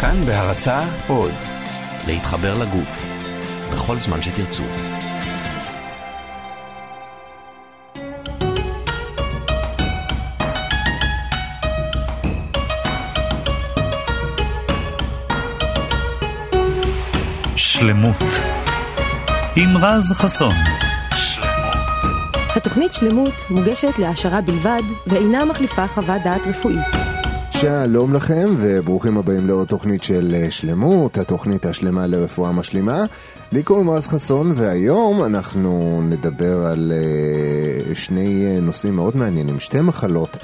כאן בהרצה עוד, להתחבר לגוף, בכל זמן שתרצו. שלמות עם רז חסון התוכנית שלמות מוגשת להעשרה בלבד ואינה מחליפה חוות דעת רפואית. שלום לכם וברוכים הבאים לעוד תוכנית של אה, שלמות, התוכנית השלמה לרפואה משלימה. לי קוראים רז חסון והיום אנחנו נדבר על אה, שני אה, נושאים מאוד מעניינים, שתי מחלות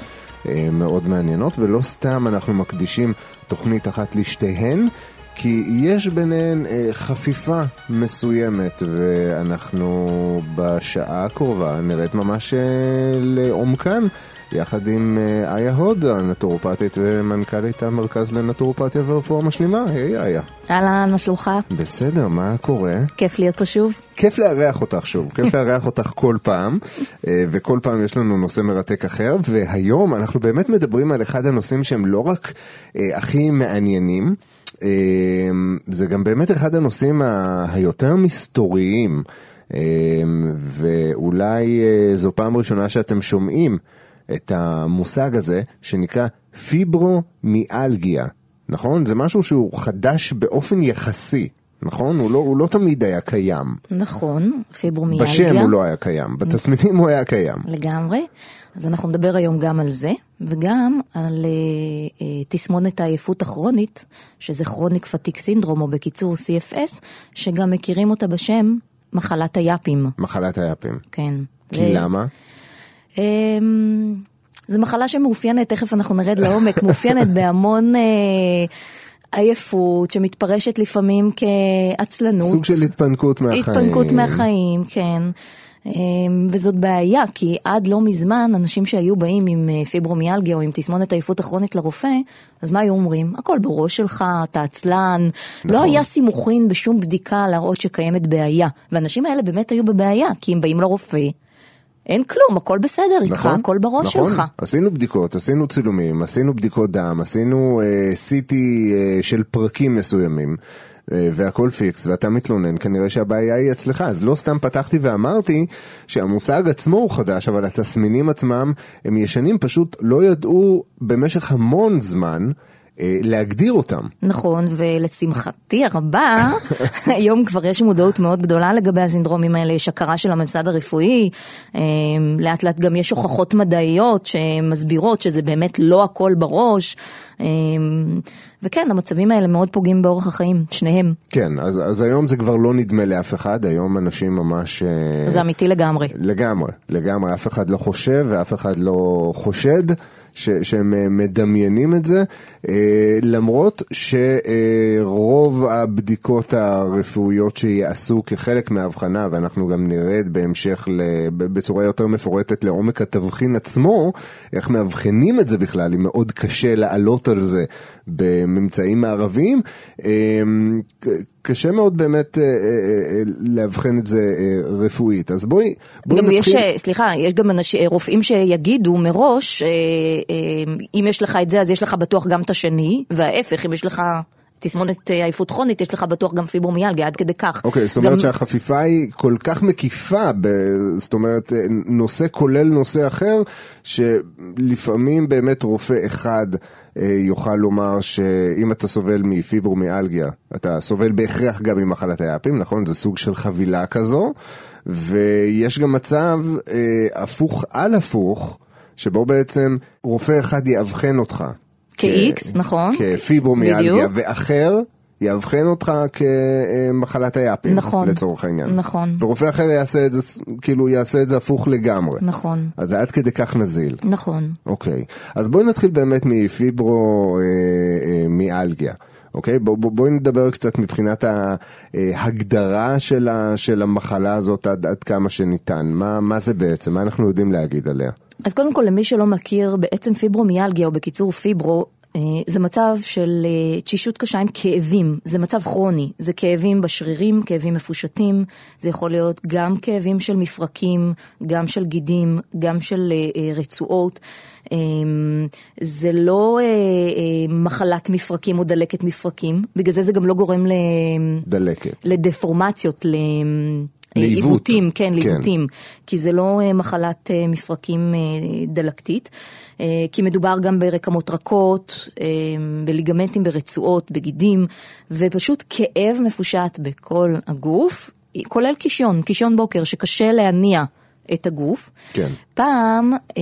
מאוד מעניינות ולא סתם אנחנו מקדישים תוכנית אחת לשתיהן. כי יש ביניהן אה, חפיפה מסוימת, ואנחנו בשעה הקרובה נראית ממש אה, לעומקן, יחד עם אה, איה הוד, הנטורופטית ומנכ"לית המרכז לנטורופתיה ורפואה משלימה. היי איה. אהלן, מה שלומך? בסדר, מה קורה? כיף להיות פה שוב. כיף לארח אותך שוב, כיף לארח אותך כל פעם, אה, וכל פעם יש לנו נושא מרתק אחר, והיום אנחנו באמת מדברים על אחד הנושאים שהם לא רק אה, הכי מעניינים, אמ, זה גם באמת אחד הנושאים היותר מסתוריים, אמ, ואולי אה, זו פעם ראשונה שאתם שומעים את המושג הזה שנקרא פיברומיאלגיה, נכון? זה משהו שהוא חדש באופן יחסי. נכון? הוא לא, הוא לא תמיד היה קיים. נכון, פיברומיאלגיה. בשם הוא לא היה קיים, בתסמינים הוא היה קיים. לגמרי. אז אנחנו נדבר היום גם על זה, וגם על uh, uh, תסמונת העייפות הכרונית, שזה כרוניק פתיק סינדרום, או בקיצור CFS, שגם מכירים אותה בשם מחלת היאפים. מחלת היאפים. כן. כי ו... למה? Um, זו מחלה שמאופיינת, תכף אנחנו נרד לעומק, מאופיינת בהמון... Uh, עייפות שמתפרשת לפעמים כעצלנות. סוג של התפנקות מהחיים. התפנקות מהחיים, כן. אמ, וזאת בעיה, כי עד לא מזמן אנשים שהיו באים עם אה, פיברומיאלגיה או עם תסמונת עייפות הכרונית לרופא, אז מה היו אומרים? הכל בראש שלך, אתה עצלן. נכון. לא היה סימוכין בשום בדיקה להראות שקיימת בעיה. והאנשים האלה באמת היו בבעיה, כי הם באים לרופא. אין כלום, הכל בסדר איתך, נכון, הכל בראש נכון. שלך. עשינו בדיקות, עשינו צילומים, עשינו בדיקות דם, עשינו אה, CT אה, של פרקים מסוימים. אה, והכל פיקס, ואתה מתלונן, כנראה שהבעיה היא אצלך. אז לא סתם פתחתי ואמרתי שהמושג עצמו הוא חדש, אבל התסמינים עצמם הם ישנים, פשוט לא ידעו במשך המון זמן. אה, להגדיר אותם. נכון, ולשמחתי הרבה, היום כבר יש מודעות מאוד גדולה לגבי הסינדרומים האלה, יש הכרה של הממסד הרפואי, אה, לאט לאט גם יש הוכחות מדעיות שמסבירות שזה באמת לא הכל בראש. אה, וכן, המצבים האלה מאוד פוגעים באורח החיים, שניהם. כן, אז, אז היום זה כבר לא נדמה לאף אחד, היום אנשים ממש... זה אמיתי לגמרי. לגמרי, לגמרי, אף אחד לא חושב ואף אחד לא חושד. ש, שהם מדמיינים את זה, למרות שרוב הבדיקות הרפואיות שיעשו כחלק מההבחנה, ואנחנו גם נרד בהמשך בצורה יותר מפורטת לעומק התבחין עצמו, איך מאבחנים את זה בכלל, אם מאוד קשה לעלות על זה בממצאים מערביים. אה, קשה מאוד באמת אה, אה, אה, לאבחן את זה אה, רפואית. אז בואי, בואי גם נתחיל... יש, סליחה, יש גם אנש, אה, רופאים שיגידו מראש, אה, אה, אם יש לך את זה אז יש לך בטוח גם את השני, וההפך, אם יש לך... תסמונת אה, עייפות כרונית, יש לך בטוח גם פיברומיאלגיה, עד כדי כך. אוקיי, okay, זאת אומרת גם... שהחפיפה היא כל כך מקיפה, ב... זאת אומרת, נושא כולל נושא אחר, שלפעמים באמת רופא אחד אה, יוכל לומר שאם אתה סובל מפיברומיאלגיה, אתה סובל בהכרח גם ממחלת היאפים, נכון? זה סוג של חבילה כזו, ויש גם מצב אה, הפוך על הפוך, שבו בעצם רופא אחד יאבחן אותך. כ-X, נכון. כפיברומיאלגיה, ואחר יאבחן אותך כמחלת היאפים, נכון, לצורך העניין. נכון. ורופא אחר יעשה את זה, כאילו יעשה את זה הפוך לגמרי. נכון. אז זה עד כדי כך נזיל. נכון. אוקיי. אז בואי נתחיל באמת מפיברומיאלגיה. אה, אה, אוקיי? בואי בוא, בוא נדבר קצת מבחינת ההגדרה של, ה, של המחלה הזאת עד, עד כמה שניתן. מה, מה זה בעצם? מה אנחנו יודעים להגיד עליה? אז קודם כל, למי שלא מכיר, בעצם פיברומיאלגיה, או בקיצור פיברו, אה, זה מצב של אה, תשישות קשה עם כאבים, זה מצב כרוני, זה כאבים בשרירים, כאבים מפושטים, זה יכול להיות גם כאבים של מפרקים, גם של גידים, גם של אה, רצועות. זה לא מחלת מפרקים או דלקת מפרקים, בגלל זה זה גם לא גורם דלקת. לדפורמציות, ל... לעיוות. עיוותים, כן, כן. לעיוותים, כי זה לא מחלת מפרקים דלקתית. אה, כי מדובר גם ברקמות רכות, אה, בליגמנטים, ברצועות, בגידים, ופשוט כאב מפושט בכל הגוף, כולל קשיון, קשיון בוקר, שקשה להניע. את הגוף. כן. פעם, אה,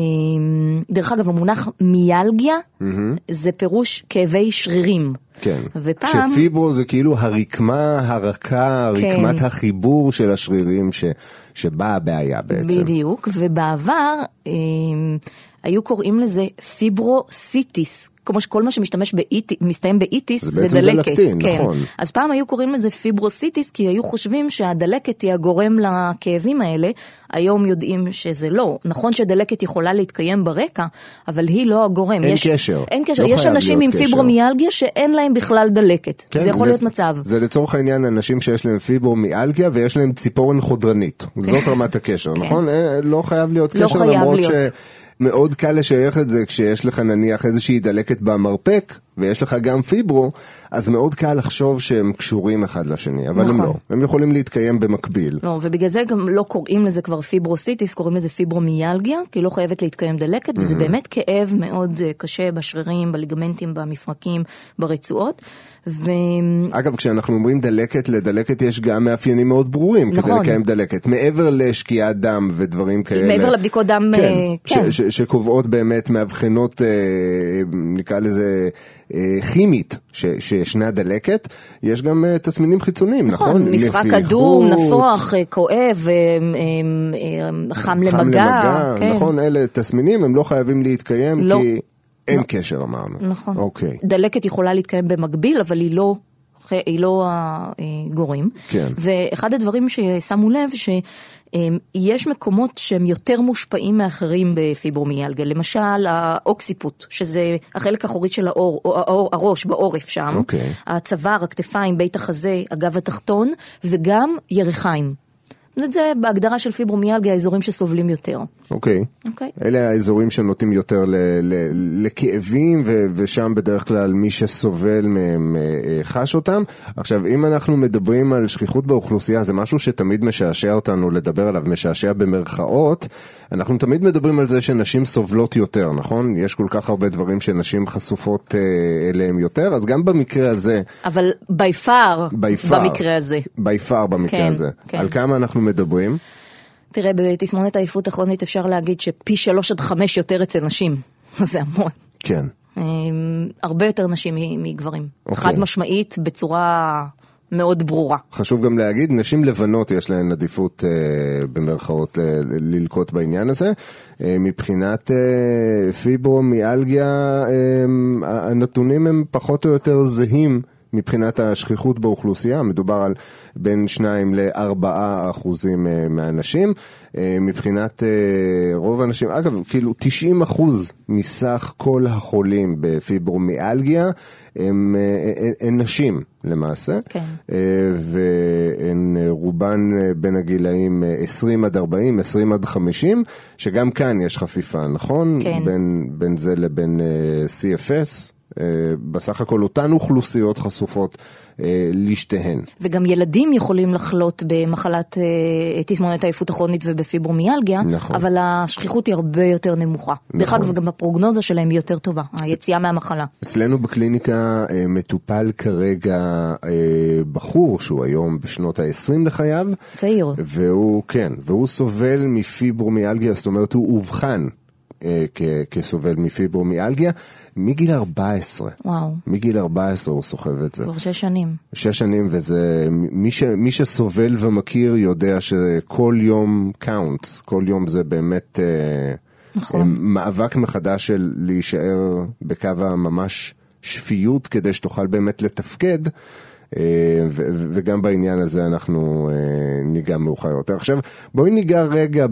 דרך אגב, המונח מיאלגיה mm-hmm. זה פירוש כאבי שרירים. כן. ופעם... שפיברו זה כאילו הרקמה הרכה, כן. רקמת כן. החיבור של השרירים ש... שבה הבעיה בעצם. בדיוק, ובעבר... היו קוראים לזה פיברוסיטיס, כמו שכל מה שמשתמש באיטיס, מסתיים באיטיס זה, זה דלקת. דלקתין, כן. נכון. אז פעם היו קוראים לזה פיברוסיטיס כי היו חושבים שהדלקת היא הגורם לכאבים האלה, היום יודעים שזה לא. נכון שדלקת יכולה להתקיים ברקע, אבל היא לא הגורם. אין יש, קשר. אין קשר. לא יש אנשים עם פיברומיאלגיה שאין להם בכלל דלקת. כן, זה יכול להיות מצב. זה לצורך העניין אנשים שיש להם פיברומיאלגיה ויש להם ציפורן חודרנית. זאת רמת הקשר, כן. נכון? לא חייב להיות לא קשר חייב למרות להיות. ש... מאוד קל לשייך את זה כשיש לך נניח איזושהי דלקת במרפק ויש לך גם פיברו, אז מאוד קל לחשוב שהם קשורים אחד לשני, אבל נכון. הם לא. הם יכולים להתקיים במקביל. לא, ובגלל זה גם לא קוראים לזה כבר פיברוסיטיס, קוראים לזה פיברומיאלגיה, כי לא חייבת להתקיים דלקת, mm-hmm. וזה באמת כאב מאוד אה, קשה בשרירים, בליגמנטים, במפרקים, ברצועות. ו... אגב, כשאנחנו אומרים דלקת, לדלקת יש גם מאפיינים מאוד ברורים נכון. כדי לקיים דלקת. מעבר לשקיעת דם ודברים כאלה. מעבר לבדיקות דם, כן. אה, כן. ש- ש- שקובעות באמת, מאבחנות, אה, נקרא לזה... כימית ש, שישנה דלקת, יש גם uh, תסמינים חיצוניים, נכון? נכון, מפרק אדום, נפוח, כואב, חם, חם למגע. למגע, כן. נכון, אלה תסמינים, הם לא חייבים להתקיים לא. כי אין לא. קשר אמרנו. נכון. אוקיי. דלקת יכולה להתקיים במקביל, אבל היא לא... היא לא הגורם. כן. ואחד הדברים ששמו לב, שיש מקומות שהם יותר מושפעים מאחרים בפיברומיאלגיה. למשל, האוקסיפוט, שזה החלק האחורי של האור, האור, הראש בעורף שם. אוקיי. הצוואר, הכתפיים, בית החזה, הגב התחתון, וגם ירכיים. זה בהגדרה של פיברומיאלגיה, האזורים שסובלים יותר. אוקיי. Okay. אוקיי. Okay. אלה האזורים שנוטים יותר ל- ל- לכאבים, ו- ושם בדרך כלל מי שסובל מהם אה, חש אותם. עכשיו, אם אנחנו מדברים על שכיחות באוכלוסייה, זה משהו שתמיד משעשע אותנו לדבר עליו, משעשע במרכאות. אנחנו תמיד מדברים על זה שנשים סובלות יותר, נכון? יש כל כך הרבה דברים שנשים חשופות אה, אליהם יותר, אז גם במקרה הזה... אבל בי פאר במקרה הזה. בי פאר במקרה כן, הזה. כן. על כמה אנחנו מדברים? תראה, בתסמונת העייפות הכרונית אפשר להגיד שפי שלוש עד חמש יותר אצל נשים. זה המון. כן. הרבה יותר נשים מגברים. אוקיי. חד משמעית, בצורה מאוד ברורה. חשוב גם להגיד, נשים לבנות יש להן עדיפות אה, במרכאות אה, ללקוט בעניין הזה. אה, מבחינת אה, פיברומיאלגיה, אה, הנתונים הם פחות או יותר זהים. מבחינת השכיחות באוכלוסייה, מדובר על בין 2 ל-4 אחוזים אה, מהאנשים. אה, מבחינת אה, רוב האנשים, אגב, כאילו 90 אחוז מסך כל החולים בפיברומיאלגיה הם, הם, הם נשים למעשה, כן. והן רובן בין הגילאים 20 עד 40, 20 עד 50, שגם כאן יש חפיפה, נכון? כן. בין, בין זה לבין CFS. בסך הכל אותן אוכלוסיות חשופות לשתיהן. וגם ילדים יכולים לחלות במחלת תסמונת העייפות הכרונית ובפיברומיאלגיה, נכון. אבל השכיחות היא הרבה יותר נמוכה. נכון. דרך אגב, גם הפרוגנוזה שלהם היא יותר טובה, היציאה מהמחלה. אצלנו בקליניקה מטופל כרגע בחור שהוא היום בשנות ה-20 לחייו. צעיר. והוא, כן, והוא סובל מפיברומיאלגיה, זאת אומרת הוא אובחן. כסובל מפיברומיאלגיה, מגיל 14. וואו. מגיל 14 הוא סוחב את זה. כבר שש שנים. שש שנים, וזה, מי, ש, מי שסובל ומכיר יודע שכל יום counts, כל יום זה באמת נכון. מאבק מחדש של להישאר בקו הממש שפיות כדי שתוכל באמת לתפקד. אה, וגם בעניין הזה אנחנו אה, ניגע מאוחר יותר. עכשיו, בואי ניגע רגע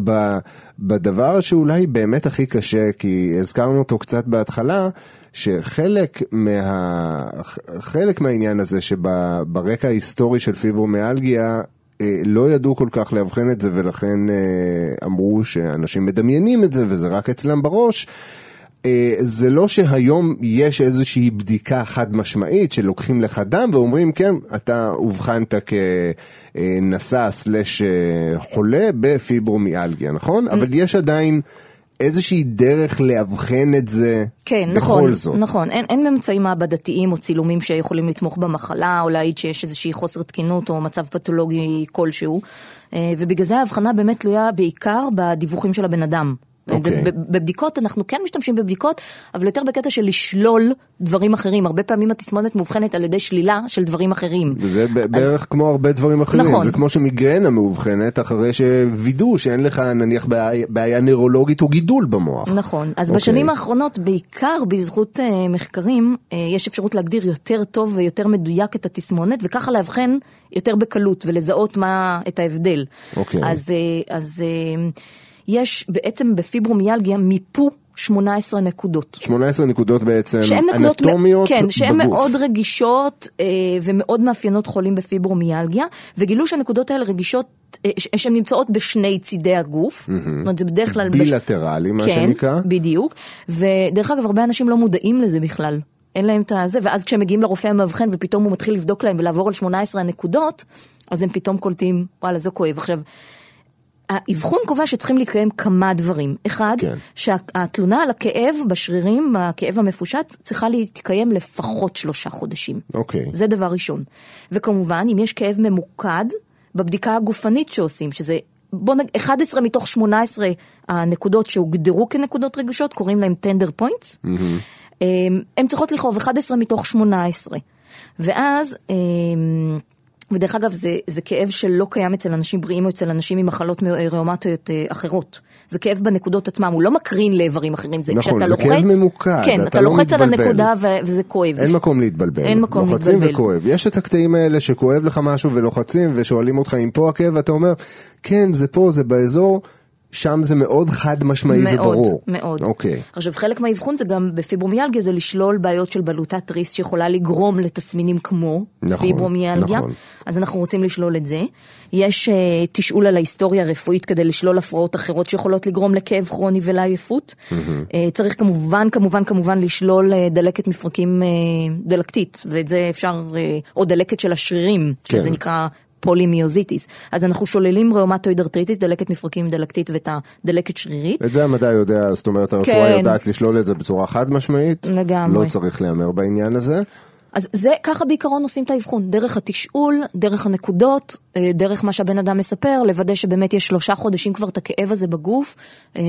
בדבר שאולי באמת הכי קשה, כי הזכרנו אותו קצת בהתחלה, שחלק מה... חלק מהעניין הזה שברקע ההיסטורי של פיברומיאלגיה, אה, לא ידעו כל כך לאבחן את זה ולכן אמרו שאנשים מדמיינים את זה וזה רק אצלם בראש. אה, זה לא שהיום יש איזושהי בדיקה חד משמעית שלוקחים לך דם ואומרים כן, אתה אובחנת כנשא סלש חולה בפיברומיאלגיה, נכון? אבל יש עדיין איזושהי דרך לאבחן את זה כן, בכל נכון, זאת. נכון. אין, אין ממצאים מעבדתיים או צילומים שיכולים לתמוך במחלה, או להעיד שיש איזושהי חוסר תקינות או מצב פתולוגי כלשהו. אה, ובגלל זה ההבחנה באמת תלויה בעיקר בדיווחים של הבן אדם. אוקיי. ב- ב- בבדיקות, אנחנו כן משתמשים בבדיקות, אבל יותר בקטע של לשלול דברים אחרים. הרבה פעמים התסמונת מאובחנת על ידי שלילה של דברים אחרים. וזה ב- בערך כמו הרבה דברים אחרים, נכון. זה כמו שמיגרנה מאובחנת אחרי שווידאו שאין לך נניח בעיה, בעיה נוירולוגית או גידול במוח. נכון. אז אוקיי. בשנים האחרונות, בעיקר בזכות אה, מחקרים, אה, יש אפשרות להגדיר יותר טוב ויותר מדויק את התסמונת, וככה לאבחן יותר בקלות ולזהות מה, את ההבדל. אוקיי. אז, אה, אז אה, יש בעצם בפיברומיאלגיה מיפו 18 נקודות. 18 נקודות בעצם שהן נקודות, אנטומיות כן, שהן בגוף. מאוד רגישות אה, ומאוד מאפיינות חולים בפיברומיאלגיה, וגילו שהנקודות האלה רגישות, אה, שהן נמצאות בשני צידי הגוף, זאת אומרת זה בדרך כלל... בש- בילטרלי, מה כן, שנקרא. בדיוק, ודרך אגב הרבה אנשים לא מודעים לזה בכלל. אין להם את הזה, ואז כשהם מגיעים לרופא המאבחן ופתאום הוא מתחיל לבדוק להם ולעבור על 18 הנקודות, אז הם פתאום קולטים, וואלה זה כואב. עכשיו, האבחון קובע שצריכים להתקיים כמה דברים. אחד, כן. שהתלונה על הכאב בשרירים, הכאב המפושט, צריכה להתקיים לפחות שלושה חודשים. אוקיי. זה דבר ראשון. וכמובן, אם יש כאב ממוקד, בבדיקה הגופנית שעושים, שזה, בוא נגיד, 11 מתוך 18 הנקודות שהוגדרו כנקודות רגישות, קוראים להם טנדר פוינטס, הן צריכות לכאוב 11 מתוך 18. ואז... ודרך אגב, זה, זה כאב שלא קיים אצל אנשים בריאים או אצל אנשים עם מחלות ראומטיות אה, אחרות. זה כאב בנקודות עצמם, הוא לא מקרין לאיברים אחרים. זה נכון, כשאתה זה לוחץ, כאב ממוקד, כן, אתה אתה לא לוחץ על מתבלבל. הנקודה ו- וזה כואב. אין מקום להתבלבל. אין מקום לוחצים להתבלבל. וכואב. יש את הקטעים האלה שכואב לך משהו ולוחצים ושואלים אותך אם פה הכאב ואתה אומר, כן, זה פה, זה באזור, שם זה מאוד חד משמעי מאוד, וברור. מאוד. אוקיי. עכשיו, חלק מהאבחון זה גם בפיברומיאלגיה, זה לשלול בעיות של בלוטת ריס שיכולה לגרום לתסמינים כמו נכון, פיברומיאלגיה. נכון. אז אנחנו רוצים לשלול את זה. יש uh, תשאול על ההיסטוריה הרפואית כדי לשלול הפרעות אחרות שיכולות לגרום לכאב כרוני ולעייפות. uh, צריך כמובן, כמובן, כמובן לשלול אה, דלקת מפרקים אה, דלקתית, ואת זה אפשר, אה, או דלקת של השרירים, כן. שזה נקרא... polymyositis. אז אנחנו שוללים rheumatoid arthritis, דלקת מפרקים דלקתית ואת הדלקת שרירית. את זה המדע יודע, זאת אומרת הרפואה כן. יודעת לשלול את זה בצורה חד משמעית. לגמרי. לא צריך להמר בעניין הזה. אז זה, ככה בעיקרון עושים את האבחון, דרך התשאול, דרך הנקודות, אה, דרך מה שהבן אדם מספר, לוודא שבאמת יש שלושה חודשים כבר את הכאב הזה בגוף, אה,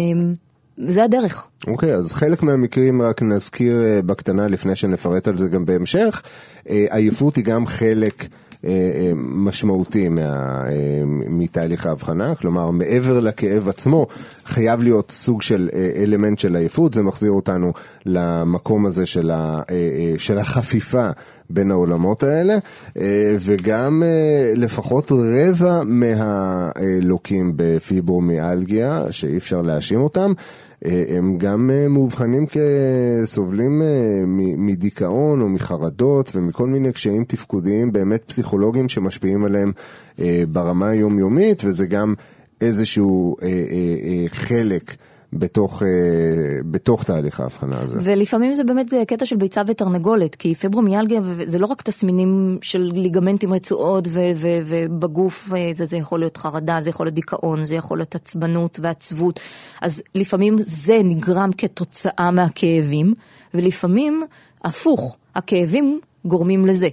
זה הדרך. אוקיי, אז חלק מהמקרים רק נזכיר אה, בקטנה לפני שנפרט על זה גם בהמשך. עייפות היא גם חלק משמעותי מה, אה, מתהליך ההבחנה, כלומר מעבר לכאב עצמו חייב להיות סוג של אה, אלמנט של עייפות, זה מחזיר אותנו למקום הזה של, אה, אה, של החפיפה בין העולמות האלה, אה, וגם אה, לפחות רבע מהלוקים בפיברומיאלגיה, שאי אפשר להאשים אותם, אה, הם גם אה, מאובחנים כסובלים אה, מדיכאון או מחרדות ומכל מיני קשיים תפקודיים באמת פסיכולוגיים שמשפיעים עליהם אה, ברמה היומיומית, וזה גם איזשהו אה, אה, אה, חלק בתוך, אה, בתוך תהליך ההבחנה הזה. ולפעמים זה באמת קטע של ביצה ותרנגולת, כי פיברומיאלגיה זה לא רק תסמינים של ליגמנטים רצועות ו- ו- ובגוף, אה, זה, זה יכול להיות חרדה, זה יכול להיות דיכאון, זה יכול להיות עצבנות ועצבות, אז לפעמים זה נגרם כתוצאה מהכאבים, ולפעמים הפוך, הכאבים גורמים לזה.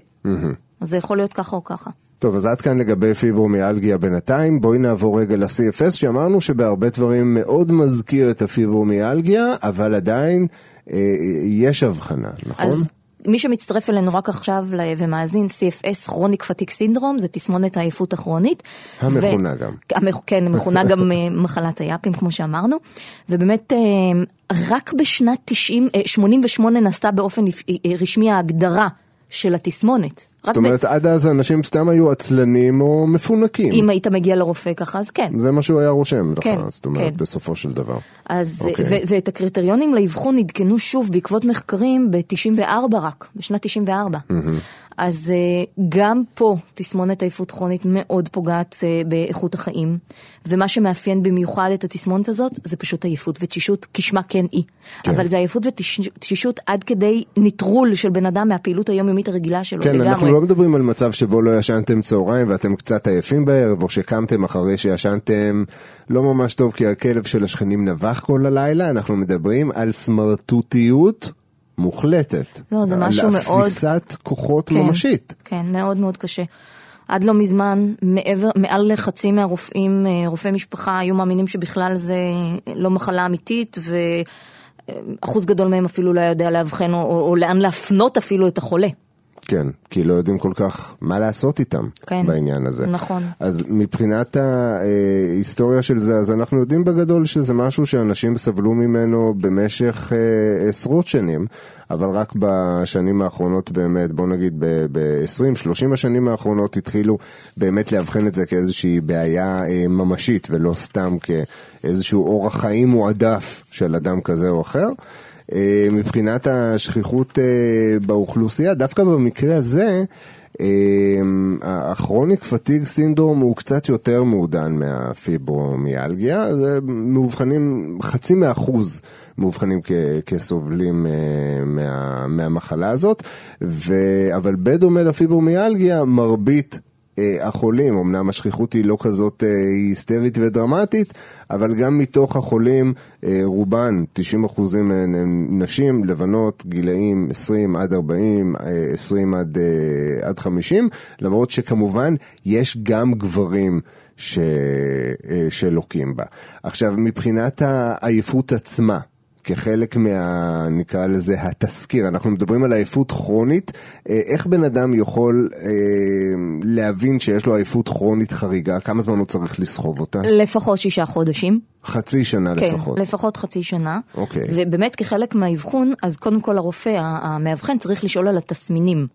אז זה יכול להיות ככה או ככה. טוב, אז עד כאן לגבי פיברומיאלגיה בינתיים. בואי נעבור רגע ל-CFS, שאמרנו שבהרבה דברים מאוד מזכיר את הפיברומיאלגיה, אבל עדיין אה, יש הבחנה, נכון? אז מי שמצטרף אלינו רק עכשיו ומאזין, CFS, כרוניק פטיק סינדרום, זה תסמונת העייפות הכרונית. המכונה גם. המכ- כן, מכונה גם אה, מחלת היאפים, כמו שאמרנו. ובאמת, אה, רק בשנת 90, אה, 88 נעשתה באופן אה, רשמי ההגדרה של התסמונת. זאת אומרת, עד אז האנשים סתם היו עצלנים או מפונקים. אם היית מגיע לרופא ככה, אז כן. זה מה שהוא היה רושם לך, כן, זאת אומרת, כן. בסופו של דבר. אז, אוקיי. ו- ואת הקריטריונים לאבחון עדכנו שוב בעקבות מחקרים ב-94 רק, בשנת 94. אז אה, גם פה תסמונת עייפות כרונית מאוד פוגעת אה, באיכות החיים, ומה שמאפיין במיוחד את התסמונת הזאת זה פשוט עייפות ותשישות, כשמה כן היא. כן. אבל זה עייפות ותשישות עד כדי נטרול של בן אדם מהפעילות היומיומית הרגילה שלו כן, לגמרי. אנחנו לא מדברים על מצב שבו לא ישנתם צהריים ואתם קצת עייפים בערב, או שקמתם אחרי שישנתם לא ממש טוב כי הכלב של השכנים נבח כל הלילה, אנחנו מדברים על סמרטוטיות מוחלטת. לא, זה משהו על מאוד- אפיסת כוחות כן, ממשית. כן, מאוד מאוד קשה. עד לא מזמן, מעבר, מעל לחצי מהרופאים, אה, רופאי משפחה, היו מאמינים שבכלל זה לא מחלה אמיתית, ואחוז גדול מהם אפילו לא היה יודע לאבחן או, או, או לאן להפנות אפילו את החולה. כן, כי לא יודעים כל כך מה לעשות איתם כן, בעניין הזה. נכון. אז מבחינת ההיסטוריה של זה, אז אנחנו יודעים בגדול שזה משהו שאנשים סבלו ממנו במשך אה, עשרות שנים, אבל רק בשנים האחרונות באמת, בוא נגיד ב-20-30 השנים האחרונות התחילו באמת לאבחן את זה כאיזושהי בעיה אה, ממשית, ולא סתם כאיזשהו אורח חיים מועדף של אדם כזה או אחר. אה, מבחינת השכיחות אה, באוכלוסייה, דווקא במקרה הזה, הכרוניק פתיג סינדרום הוא קצת יותר מעודן מהפיברומיאלגיה, זה מאובחנים, חצי מאחוז מאובחנים כ- כסובלים אה, מה, מהמחלה הזאת, ו, אבל בדומה לפיברומיאלגיה, מרבית החולים, אמנם השכיחות היא לא כזאת אה, היסטרית ודרמטית, אבל גם מתוך החולים, אה, רובן, 90 אחוזים מהן הן נשים, לבנות, גילאים 20 עד 40, אה, 20 עד, אה, עד 50, למרות שכמובן יש גם גברים. ש... אה, שלוקים בה. עכשיו, מבחינת העייפות עצמה, כחלק מה... נקרא לזה התסקיר, אנחנו מדברים על עייפות כרונית, אה, איך בן אדם יכול אה, להבין שיש לו עייפות כרונית חריגה, כמה זמן הוא צריך לסחוב אותה? לפחות שישה חודשים. חצי שנה כן, לפחות. לפחות חצי שנה. אוקיי. ובאמת כחלק מהאבחון, אז קודם כל הרופא, המאבחן, צריך לשאול על התסמינים.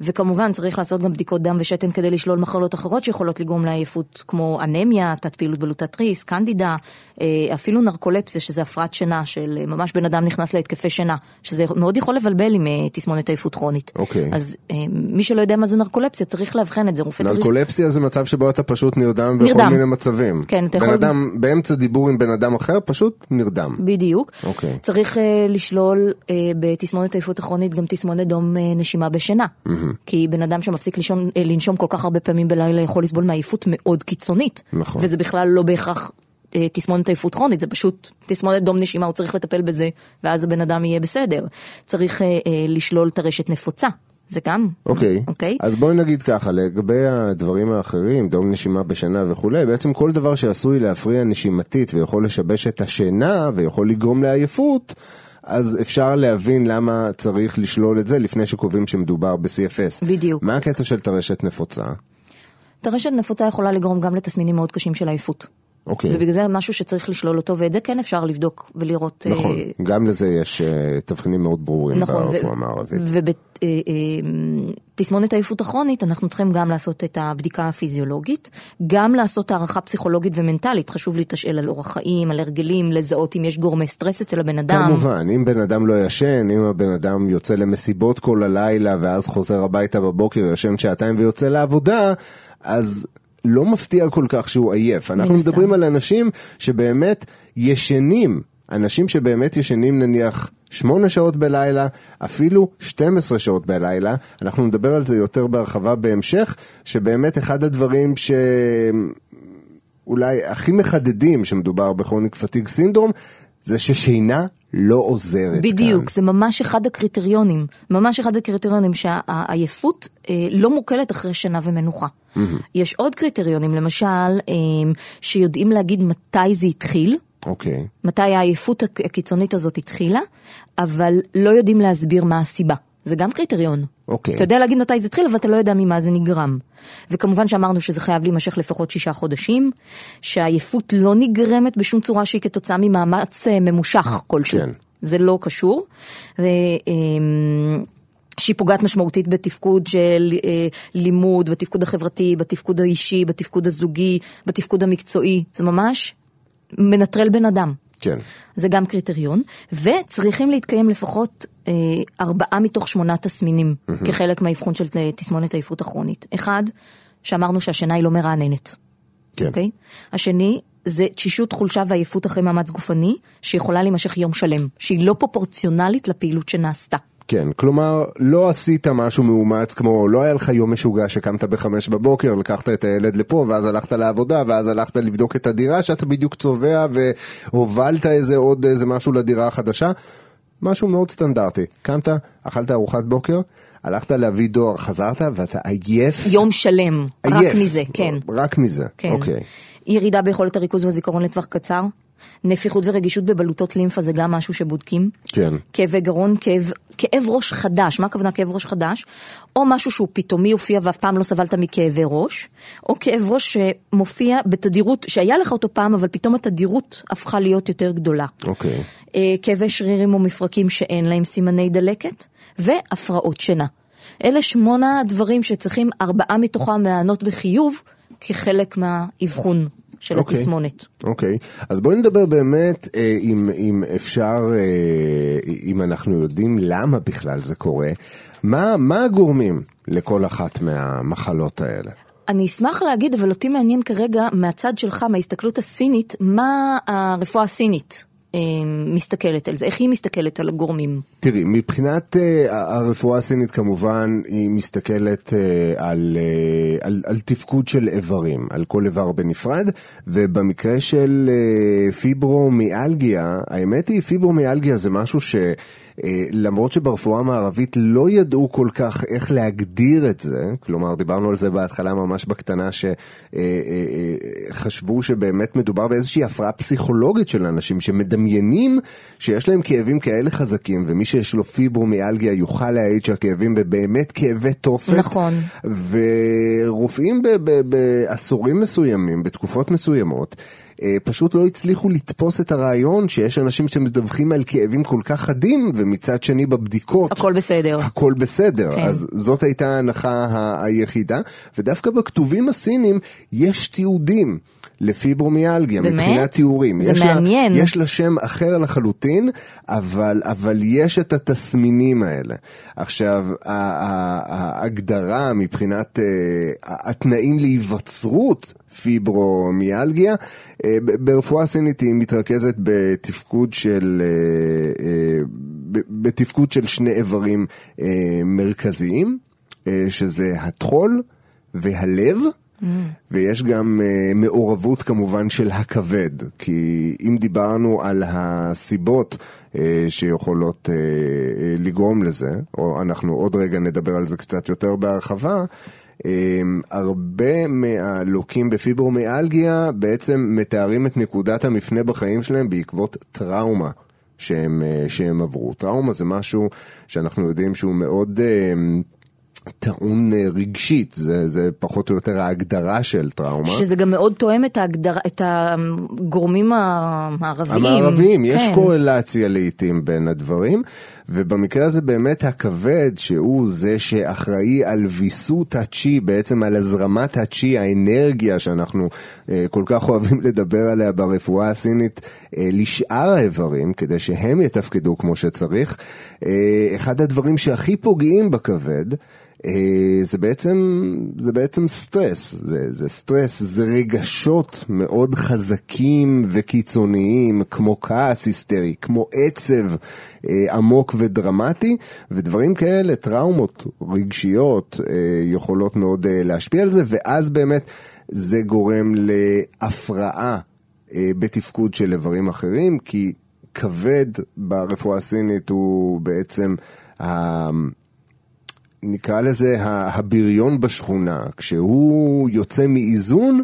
וכמובן צריך לעשות גם בדיקות דם ושתן כדי לשלול מחלות אחרות שיכולות לגרום לעייפות, כמו אנמיה, תת פעילות בלוטת ריס, קנדידה, אה, אפילו נרקולפסיה, שזה הפרעת שינה, של ממש בן אדם נכנס להתקפי שינה, שזה מאוד יכול לבלבל עם אה, תסמונת עייפות כרונית. אוקיי. אז אה, מי שלא יודע מה זה נרקולפסיה, צריך לאבחן את זה, רופא צריך... נרקולפסיה זה מצב שבו אתה פשוט נרדם בכל נרדם. מיני מצבים. כן, אתה בן יכול- אדם, באמצע דיבור עם בן אדם אחר, פשוט נרדם. בדיוק. אוקיי. צריך uh, לשלול uh, בתסמונת עייפות הכרונית גם תסמונת דום uh, נשימה בשינה. כי בן אדם שמפסיק לישון, uh, לנשום כל כך הרבה פעמים בלילה יכול לסבול מעייפות מאוד קיצונית. נכון. וזה בכלל לא בהכרח תסמונת עייפות כרונית, זה פשוט תסמונת דום נשימה, הוא צריך לטפל בזה, ואז הבן אדם יהיה בסדר. צריך uh, uh, לשלול טרשת נפוצה. זה גם. אוקיי. אוקיי. אז בואי נגיד ככה, לגבי הדברים האחרים, דום נשימה בשינה וכולי, בעצם כל דבר שעשוי להפריע נשימתית ויכול לשבש את השינה ויכול לגרום לעייפות, אז אפשר להבין למה צריך לשלול את זה לפני שקובעים שמדובר ב-CFS. בדיוק. מה הקטע של טרשת נפוצה? טרשת נפוצה יכולה לגרום גם לתסמינים מאוד קשים של עייפות. אוקיי. ובגלל זה משהו שצריך לשלול אותו, ואת זה כן אפשר לבדוק ולראות. נכון, אה, גם לזה יש אה, תבחינים מאוד ברורים נכון, ברפואה המערבית. ובתסמונת העייפות הכרונית אנחנו צריכים גם לעשות את הבדיקה הפיזיולוגית, גם לעשות הערכה פסיכולוגית ומנטלית, חשוב להתשאל על אורח חיים, על הרגלים, לזהות אם יש גורמי סטרס אצל הבן אדם. כמובן, אם בן אדם לא ישן, אם הבן אדם יוצא למסיבות כל הלילה ואז חוזר הביתה בבוקר, ישן שעתיים ויוצא לעבודה, אז לא מפתיע כל כך שהוא עייף. אנחנו. מדברים על אנשים שבאמת ישנים, אנשים שבאמת ישנים נניח שמונה שעות בלילה, אפילו 12 שעות בלילה, אנחנו נדבר על זה יותר בהרחבה בהמשך, שבאמת אחד הדברים ש... אולי הכי מחדדים שמדובר בכרוניק פתיג סינדרום, זה ששינה לא עוזרת בדיוק, כאן. זה ממש אחד הקריטריונים, ממש אחד הקריטריונים שהעייפות אה, לא מוקלת אחרי שינה ומנוחה. יש עוד קריטריונים, למשל, אה, שיודעים להגיד מתי זה התחיל, אוקיי, מתי העייפות הק- הקיצונית הזאת התחילה, אבל לא יודעים להסביר מה הסיבה. זה גם קריטריון. אוקיי. אתה יודע להגיד מתי זה התחיל, אבל אתה לא יודע ממה זה נגרם. וכמובן שאמרנו שזה חייב להימשך לפחות שישה חודשים, שהעייפות לא נגרמת בשום צורה שהיא כתוצאה ממאמץ אה, ממושך כלשהו. כן. זה לא קשור. ו, אמ, שהיא פוגעת משמעותית בתפקוד של אה, לימוד, בתפקוד החברתי, בתפקוד האישי, בתפקוד הזוגי, בתפקוד המקצועי. זה ממש מנטרל בן אדם. כן. זה גם קריטריון, וצריכים להתקיים לפחות אה, ארבעה מתוך שמונה תסמינים, mm-hmm. כחלק מהאבחון של אה, תסמונת העייפות הכרונית. אחד, שאמרנו שהשינה היא לא מרעננת. כן. אוקיי? השני, זה תשישות, חולשה ועייפות אחרי מאמץ גופני, שיכולה להימשך יום שלם, שהיא לא פרופורציונלית לפעילות שנעשתה. כן, כלומר, לא עשית משהו מאומץ כמו, לא היה לך יום משוגע שקמת בחמש בבוקר, לקחת את הילד לפה, ואז הלכת לעבודה, ואז הלכת לבדוק את הדירה שאתה בדיוק צובע, והובלת איזה עוד איזה משהו לדירה החדשה. משהו מאוד סטנדרטי. קמת, אכלת ארוחת בוקר, הלכת להביא דואר, חזרת, ואתה עייף. יום שלם, עייף. רק מזה, כן. רק מזה, כן. אוקיי. ירידה ביכולת הריכוז והזיכרון לטווח קצר. נפיחות ורגישות בבלוטות לימפה זה גם משהו שבודקים. כן. כאבי גרון, כאב, כאב ראש חדש, מה הכוונה כאב ראש חדש? או משהו שהוא פתאומי הופיע ואף פעם לא סבלת מכאבי ראש, או כאב ראש שמופיע בתדירות, שהיה לך אותו פעם, אבל פתאום התדירות הפכה להיות יותר גדולה. אוקיי. אה, כאבי שרירים או מפרקים שאין להם סימני דלקת, והפרעות שינה. אלה שמונה הדברים שצריכים ארבעה מתוכם לענות בחיוב כחלק מהאבחון של אוקיי. התסמונת. אוקיי, אז בואי נדבר באמת אה, אם, אם אפשר, אה, אם אנחנו יודעים למה בכלל זה קורה, מה, מה הגורמים לכל אחת מהמחלות האלה? אני אשמח להגיד, אבל אותי מעניין כרגע מהצד שלך, מההסתכלות הסינית, מה הרפואה הסינית מסתכלת על זה, איך היא מסתכלת על הגורמים. תראי, מבחינת uh, הרפואה הסינית כמובן, היא מסתכלת uh, על, uh, על, על תפקוד של איברים, על כל איבר בנפרד, ובמקרה של פיברומיאלגיה, האמת היא, פיברומיאלגיה זה משהו ש... Uh, למרות שברפואה המערבית לא ידעו כל כך איך להגדיר את זה, כלומר דיברנו על זה בהתחלה ממש בקטנה שחשבו שבאמת מדובר באיזושהי הפרעה פסיכולוגית של אנשים שמדמיינים שיש להם כאבים כאלה חזקים ומי שיש לו פיברומיאלגיה יוכל להעיד שהכאבים באמת כאבי תופת. נכון. ורופאים בעשורים מסוימים, בתקופות מסוימות, אה, פשוט לא הצליחו לתפוס את הרעיון שיש אנשים שמדווחים על כאבים כל כך חדים, ומצד שני בבדיקות... הכל בסדר. הכל בסדר. כן. אז זאת הייתה ההנחה היחידה, ודווקא בכתובים הסינים יש תיעודים. לפיברומיאלגיה, באמת? מבחינת תיאורים. זה יש מעניין. לה, יש לה שם אחר לחלוטין, אבל, אבל יש את התסמינים האלה. עכשיו, ההגדרה מבחינת uh, התנאים להיווצרות פיברומיאלגיה, ב- ברפואה סינית היא מתרכזת בתפקוד של, ב- בתפקוד של שני איברים מרכזיים, שזה הטחול והלב. ויש גם uh, מעורבות כמובן של הכבד, כי אם דיברנו על הסיבות uh, שיכולות uh, לגרום לזה, או אנחנו עוד רגע נדבר על זה קצת יותר בהרחבה, um, הרבה מהלוקים בפיברומיאלגיה בעצם מתארים את נקודת המפנה בחיים שלהם בעקבות טראומה. שהם, שהם עברו. טראומה זה משהו שאנחנו יודעים שהוא מאוד טעון אה, רגשית, זה, זה פחות או יותר ההגדרה של טראומה. שזה גם מאוד תואם את, ההגדר... את הגורמים המערביים. המערביים, יש כן. קורלציה לעיתים בין הדברים, ובמקרה הזה באמת הכבד, שהוא זה שאחראי על ויסות הצ'י, בעצם על הזרמת הצ'י, האנרגיה שאנחנו אה, כל כך אוהבים לדבר עליה ברפואה הסינית, אה, לשאר האיברים, כדי שהם יתפקדו כמו שצריך. אה, אחד הדברים שהכי פוגעים בכבד, אה, זה בעצם, זה בעצם סטרס, זה, זה סטרס, זה רגשות מאוד חזקים וקיצוניים, כמו כעס היסטרי, כמו עצב אה, עמוק ודרמטי, ודברים כאלה, טראומות רגשיות, אה, יכולות מאוד אה, להשפיע על זה, ואז באמת זה גורם להפרעה אה, בתפקוד של איברים אחרים, כי כבד ברפואה הסינית הוא בעצם... ה... נקרא לזה הבריון בשכונה, כשהוא יוצא מאיזון,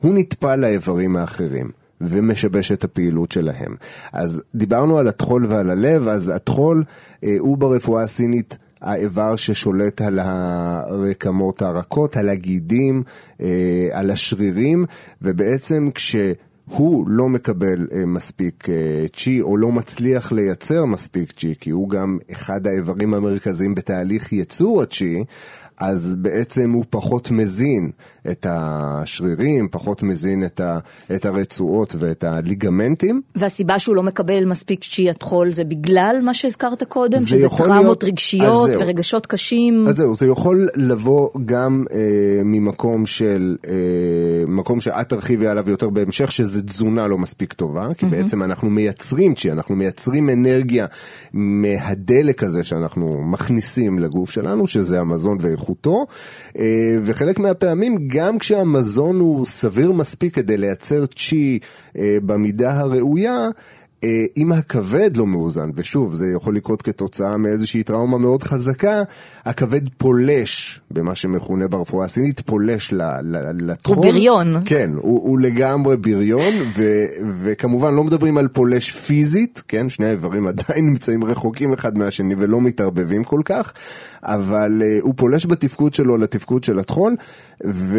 הוא נטפל לאיברים האחרים. ומשבש את הפעילות שלהם. אז דיברנו על הטחול ועל הלב, אז הטחול אה, הוא ברפואה הסינית האיבר ששולט על הרקמות הרכות, על הגידים, אה, על השרירים, ובעצם כש... הוא לא מקבל אה, מספיק אה, צ'י או לא מצליח לייצר מספיק צ'י, כי הוא גם אחד האיברים המרכזיים בתהליך ייצור הצ'י, אז בעצם הוא פחות מזין את השרירים, פחות מזין את, ה, את הרצועות ואת הליגמנטים. והסיבה שהוא לא מקבל מספיק צ'יית חול זה בגלל מה שהזכרת קודם? זה שזה טראומות להיות- רגשיות. ורגשות קשים? אז זהו, זה יכול לבוא גם אה, ממקום של, אה, מקום שאת תרחיבי עליו יותר בהמשך, שזה תזונה לא מספיק טובה, כי בעצם אנחנו מייצרים צ'י, אנחנו מייצרים אנרגיה מהדלק הזה שאנחנו מכניסים לגוף שלנו, שזה המזון ואיכותו, אה, וחלק מהפעמים, גם כשהמזון הוא סביר מספיק כדי לייצר צ'י אה, במידה הראויה, אם הכבד לא מאוזן, ושוב, זה יכול לקרות כתוצאה מאיזושהי טראומה מאוד חזקה, הכבד פולש, במה שמכונה ברפואה הסינית, פולש ל- ל- לטחול. הוא בריון. כן, הוא, הוא לגמרי בריון, ו, וכמובן לא מדברים על פולש פיזית, כן, שני האיברים עדיין נמצאים רחוקים אחד מהשני ולא מתערבבים כל כך, אבל uh, הוא פולש בתפקוד שלו לתפקוד של הטחול, ו,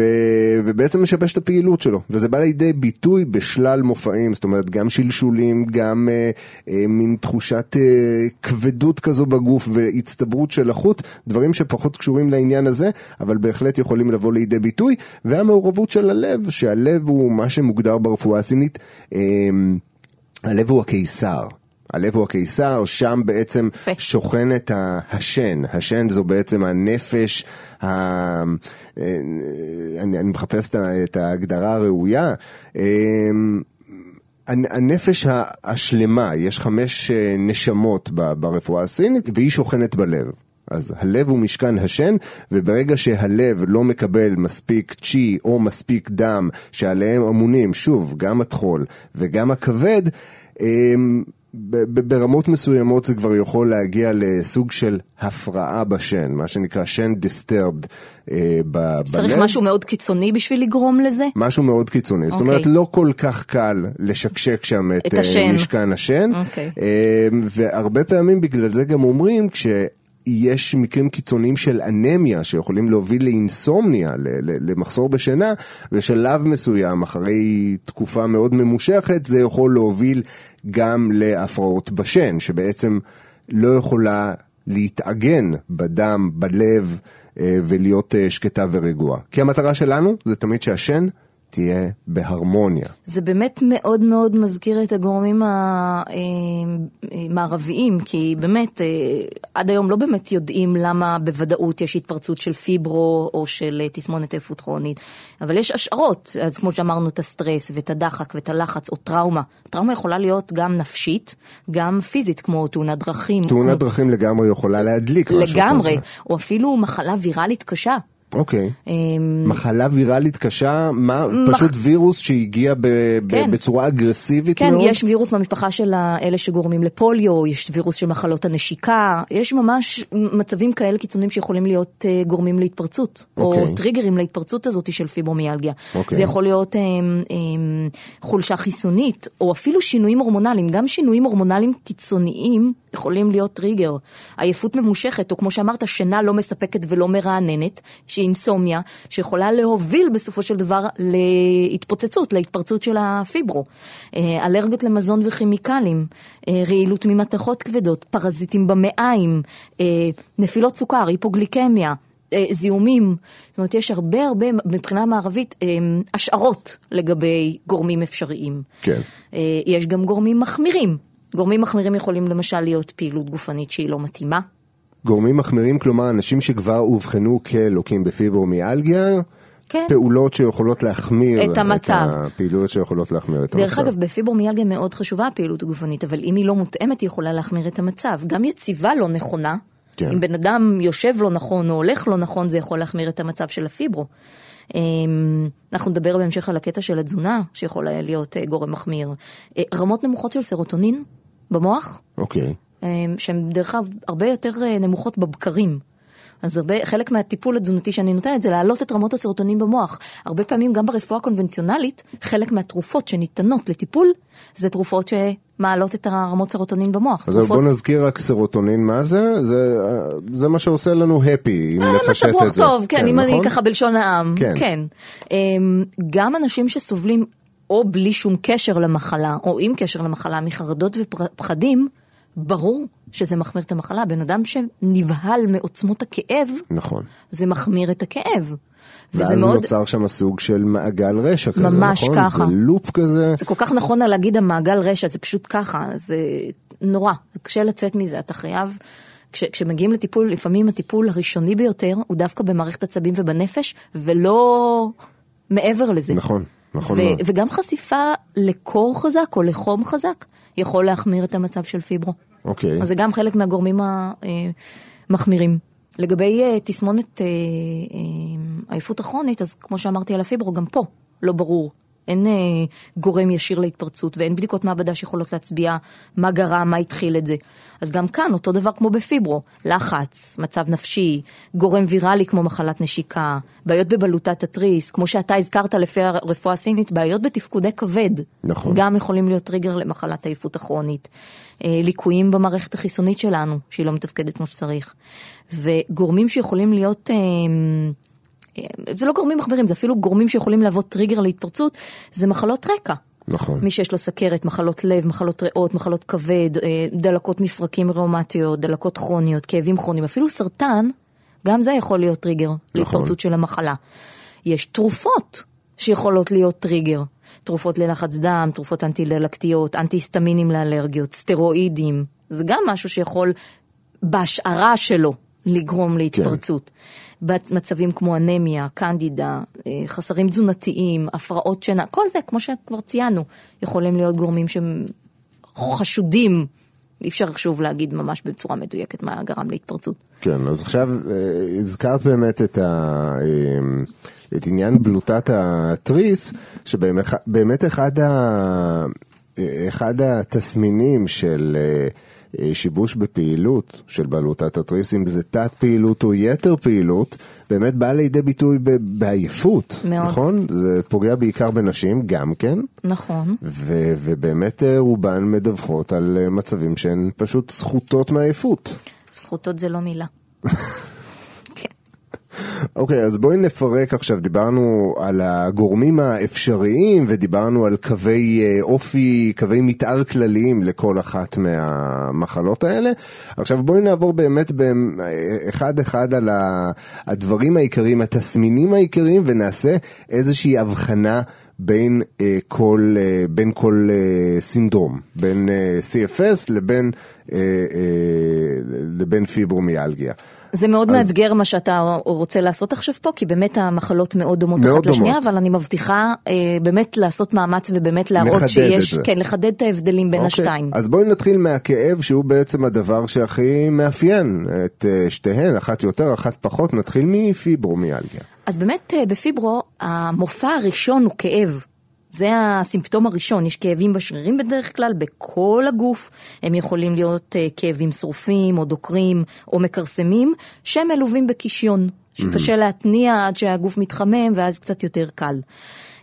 ובעצם משבש את הפעילות שלו, וזה בא לידי ביטוי בשלל מופעים, זאת אומרת גם שלשולים, גם uh, uh, מין תחושת uh, כבדות כזו בגוף והצטברות של החוט, דברים שפחות קשורים לעניין הזה, אבל בהחלט יכולים לבוא לידי ביטוי, והמעורבות של הלב, שהלב הוא מה שמוגדר ברפואה הסינית, אמ, הלב הוא הקיסר. הלב הוא הקיסר, שם בעצם יפה. שוכנת השן. השן זו בעצם הנפש, ה... אה, אני, אני מחפש את ההגדרה הראויה. הנ- הנפש השלמה, יש חמש אה, נשמות ברפואה הסינית, והיא שוכנת בלב. אז הלב הוא משכן השן, וברגע שהלב לא מקבל מספיק צ'י או מספיק דם שעליהם אמונים, שוב, גם הטחול וגם הכבד, אמ, ברמות מסוימות זה כבר יכול להגיע לסוג של הפרעה בשן, מה שנקרא שן disturbed אה, ב- צריך בלב. משהו מאוד קיצוני בשביל לגרום לזה? משהו מאוד קיצוני. זאת אוקיי. אומרת, לא כל כך קל לשקשק שם את, את אה, השן. משכן השן. אוקיי. אה, והרבה פעמים בגלל זה גם אומרים, כשיש מקרים קיצוניים של אנמיה שיכולים להוביל לאינסומניה, למחסור בשינה, בשלב מסוים, אחרי תקופה מאוד ממושכת, זה יכול להוביל גם להפרעות בשן, שבעצם לא יכולה להתעגן בדם, בלב, אה, ולהיות אה, שקטה ורגועה. כי המטרה שלנו זה תמיד שהשן תהיה בהרמוניה. זה באמת מאוד מאוד מזכיר את הגורמים המערביים, כי באמת, אה, עד היום לא באמת יודעים למה בוודאות יש התפרצות של פיברו או של אה, תסמונת עייפות כרונית, אבל יש השערות, אז כמו שאמרנו, את הסטרס ואת הדחק ואת הלחץ או טראומה. טראומה יכולה להיות גם נפשית, גם פיזית, כמו תאונת דרכים. תאונת כמו... דרכים לגמרי יכולה להדליק משהו כזה. לגמרי, או אפילו מחלה ויראלית קשה. אוקיי. אמ, מחלה ויראלית קשה, מה? פשוט וירוס שהגיע כן. בצורה אגרסיבית כן, מאוד? יש וירוס במשפחה של אלה שגורמים לפוליו, יש וירוס של מחלות הנשיקה, יש ממש מצבים כאלה קיצוניים שיכולים להיות אה, גורמים להתפרצות, אוקיי. או טריגרים להתפרצות הזאת של פיברומיאלגיה. אוקיי. זה יכול להיות אה, אה, חולשה חיסונית, או אפילו שינויים הורמונליים, גם שינויים הורמונליים קיצוניים יכולים להיות טריגר. עייפות ממושכת, או כמו שאמרת, שינה לא מספקת ולא מרעננת, שהיא אינסומיה, שיכולה להוביל בסופו של דבר להתפוצצות, להתפרצות של הפיברו. אה, אלרגיות למזון וכימיקלים, אה, רעילות ממתכות כבדות, פרזיטים במעיים, אה, נפילות סוכר, היפוגליקמיה. זיהומים, זאת אומרת יש הרבה הרבה מבחינה מערבית השערות לגבי גורמים אפשריים. כן. יש גם גורמים מחמירים. גורמים מחמירים יכולים למשל להיות פעילות גופנית שהיא לא מתאימה. גורמים מחמירים, כלומר אנשים שכבר אובחנו כלוקים בפיברומיאלגיה, כן. פעולות שיכולות להחמיר את המצב. הפעילות שיכולות להחמיר את דרך המצב. אגב, בפיברומיאלגיה מאוד חשובה הפעילות הגופנית, אבל אם היא לא מותאמת היא יכולה להחמיר את המצב. גם יציבה לא נכונה, כן. אם בן אדם יושב לא נכון או הולך לא נכון, זה יכול להחמיר את המצב של הפיברו. אמ, אנחנו נדבר בהמשך על הקטע של התזונה, שיכול היה להיות אה, גורם מחמיר. אה, רמות נמוכות של סרוטונין במוח, אוקיי. אמ, שהן דרך אגב הרבה יותר אה, נמוכות בבקרים. אז הרבה, חלק מהטיפול התזונתי שאני נותנת זה להעלות את רמות הסרוטונין במוח. הרבה פעמים גם ברפואה הקונבנציונלית, חלק מהתרופות שניתנות לטיפול, זה תרופות שמעלות את הרמות סרוטונין במוח. אז תרופות- בוא נזכיר רק סרוטונין מה זה, זה, זה מה שעושה לנו הפי, אם אה, נפשט מצב את רוח זה. טוב, כן, אם אני נכון? ככה בלשון העם. כן. כן. אמ, גם אנשים שסובלים או בלי שום קשר למחלה, או עם קשר למחלה, מחרדות ופחדים, ברור שזה מחמיר את המחלה. בן אדם שנבהל מעוצמות הכאב, נכון. זה מחמיר את הכאב. ואז מאוד, נוצר שם סוג של מעגל רשע כזה, ממש נכון? ככה. זה לופ כזה. זה כל כך נכון על להגיד המעגל רשע, זה פשוט ככה, זה נורא, קשה לצאת מזה, אתה חייב, כש, כשמגיעים לטיפול, לפעמים הטיפול הראשוני ביותר הוא דווקא במערכת עצבים ובנפש, ולא מעבר לזה. נכון, נכון ו- מאוד. וגם חשיפה לקור חזק או לחום חזק יכול להחמיר את המצב של פיברו. אוקיי. אז זה גם חלק מהגורמים המחמירים. לגבי אה, תסמונת אה, אה, עייפות הכרונית, אז כמו שאמרתי על הפיברו, גם פה לא ברור. אין אה, גורם ישיר להתפרצות ואין בדיקות מעבדה שיכולות להצביע מה גרם, מה התחיל את זה. אז גם כאן אותו דבר כמו בפיברו, לחץ, מצב נפשי, גורם ויראלי כמו מחלת נשיקה, בעיות בבלוטת התריס, כמו שאתה הזכרת לפי הרפואה הסינית, בעיות בתפקודי כבד. נכון. גם יכולים להיות טריגר למחלת העייפות הכרונית. אה, ליקויים במערכת החיסונית שלנו, שהיא לא מתפקדת כמו שצריך. וגורמים שיכולים להיות, אה, אה, זה לא גורמים מחמירים, זה אפילו גורמים שיכולים להוות טריגר להתפרצות, זה מחלות רקע. נכון. מי שיש לו סכרת, מחלות לב, מחלות ריאות, מחלות כבד, דלקות מפרקים ראומטיות, דלקות כרוניות, כאבים כרוניים, אפילו סרטן, גם זה יכול להיות טריגר להתפרצות של המחלה. יש תרופות שיכולות להיות טריגר. תרופות ללחץ דם, תרופות אנטי-דלקתיות, אנטי-היסטמינים לאלרגיות, סטרואידים. זה גם משהו שיכול בהשערה שלו לגרום להתפרצות. במצבים כמו אנמיה, קנדידה, אה, חסרים תזונתיים, הפרעות שינה, כל זה, כמו שכבר ציינו, יכולים להיות גורמים שהם חשודים. אי אפשר שוב להגיד ממש בצורה מדויקת מה גרם להתפרצות. כן, אז עכשיו אה, הזכרת באמת את, ה, אה, את עניין בלוטת התריס, שבאמת אחד, ה, אחד התסמינים של אה, שיבוש בפעילות של בלוטת התריס, אם זה תת פעילות או יתר פעילות, באמת בא לידי ביטוי ב- בעייפות, מאוד. נכון? זה פוגע בעיקר בנשים, גם כן. נכון. ו- ובאמת אה, רובן מדווחות על אה, מצבים שהן פשוט סחוטות מעייפות. זכותות זה לא מילה. אוקיי, אז בואי נפרק עכשיו, דיברנו על הגורמים האפשריים ודיברנו על קווי אה, אופי, קווי מתאר כלליים לכל אחת מהמחלות האלה. עכשיו בואי נעבור באמת אה, אחד אחד על הדברים העיקריים, התסמינים העיקריים ונעשה איזושהי הבחנה. בין, אה, כל, אה, בין כל אה, סינדרום, בין אה, CFS לבין, אה, אה, לבין פיברומיאלגיה. זה מאוד אז- מאתגר מה שאתה רוצה לעשות עכשיו פה, כי באמת המחלות מאוד דומות מאוד אחת לשנייה, דומות. אבל אני מבטיחה אה, באמת לעשות מאמץ ובאמת להראות לחדד שיש, את זה. כן, לחדד את ההבדלים בין אוקיי, השתיים. אז בואי נתחיל מהכאב שהוא בעצם הדבר שהכי מאפיין את אה, שתיהן, אחת יותר, אחת פחות, נתחיל מפיברומיאלגיה. אז באמת אה, בפיברו, המופע הראשון הוא כאב. זה הסימפטום הראשון, יש כאבים בשרירים בדרך כלל, בכל הגוף. הם יכולים להיות אה, כאבים שרופים או דוקרים או מכרסמים, שהם מלווים בקישיון, שקשה להתניע עד שהגוף מתחמם ואז קצת יותר קל.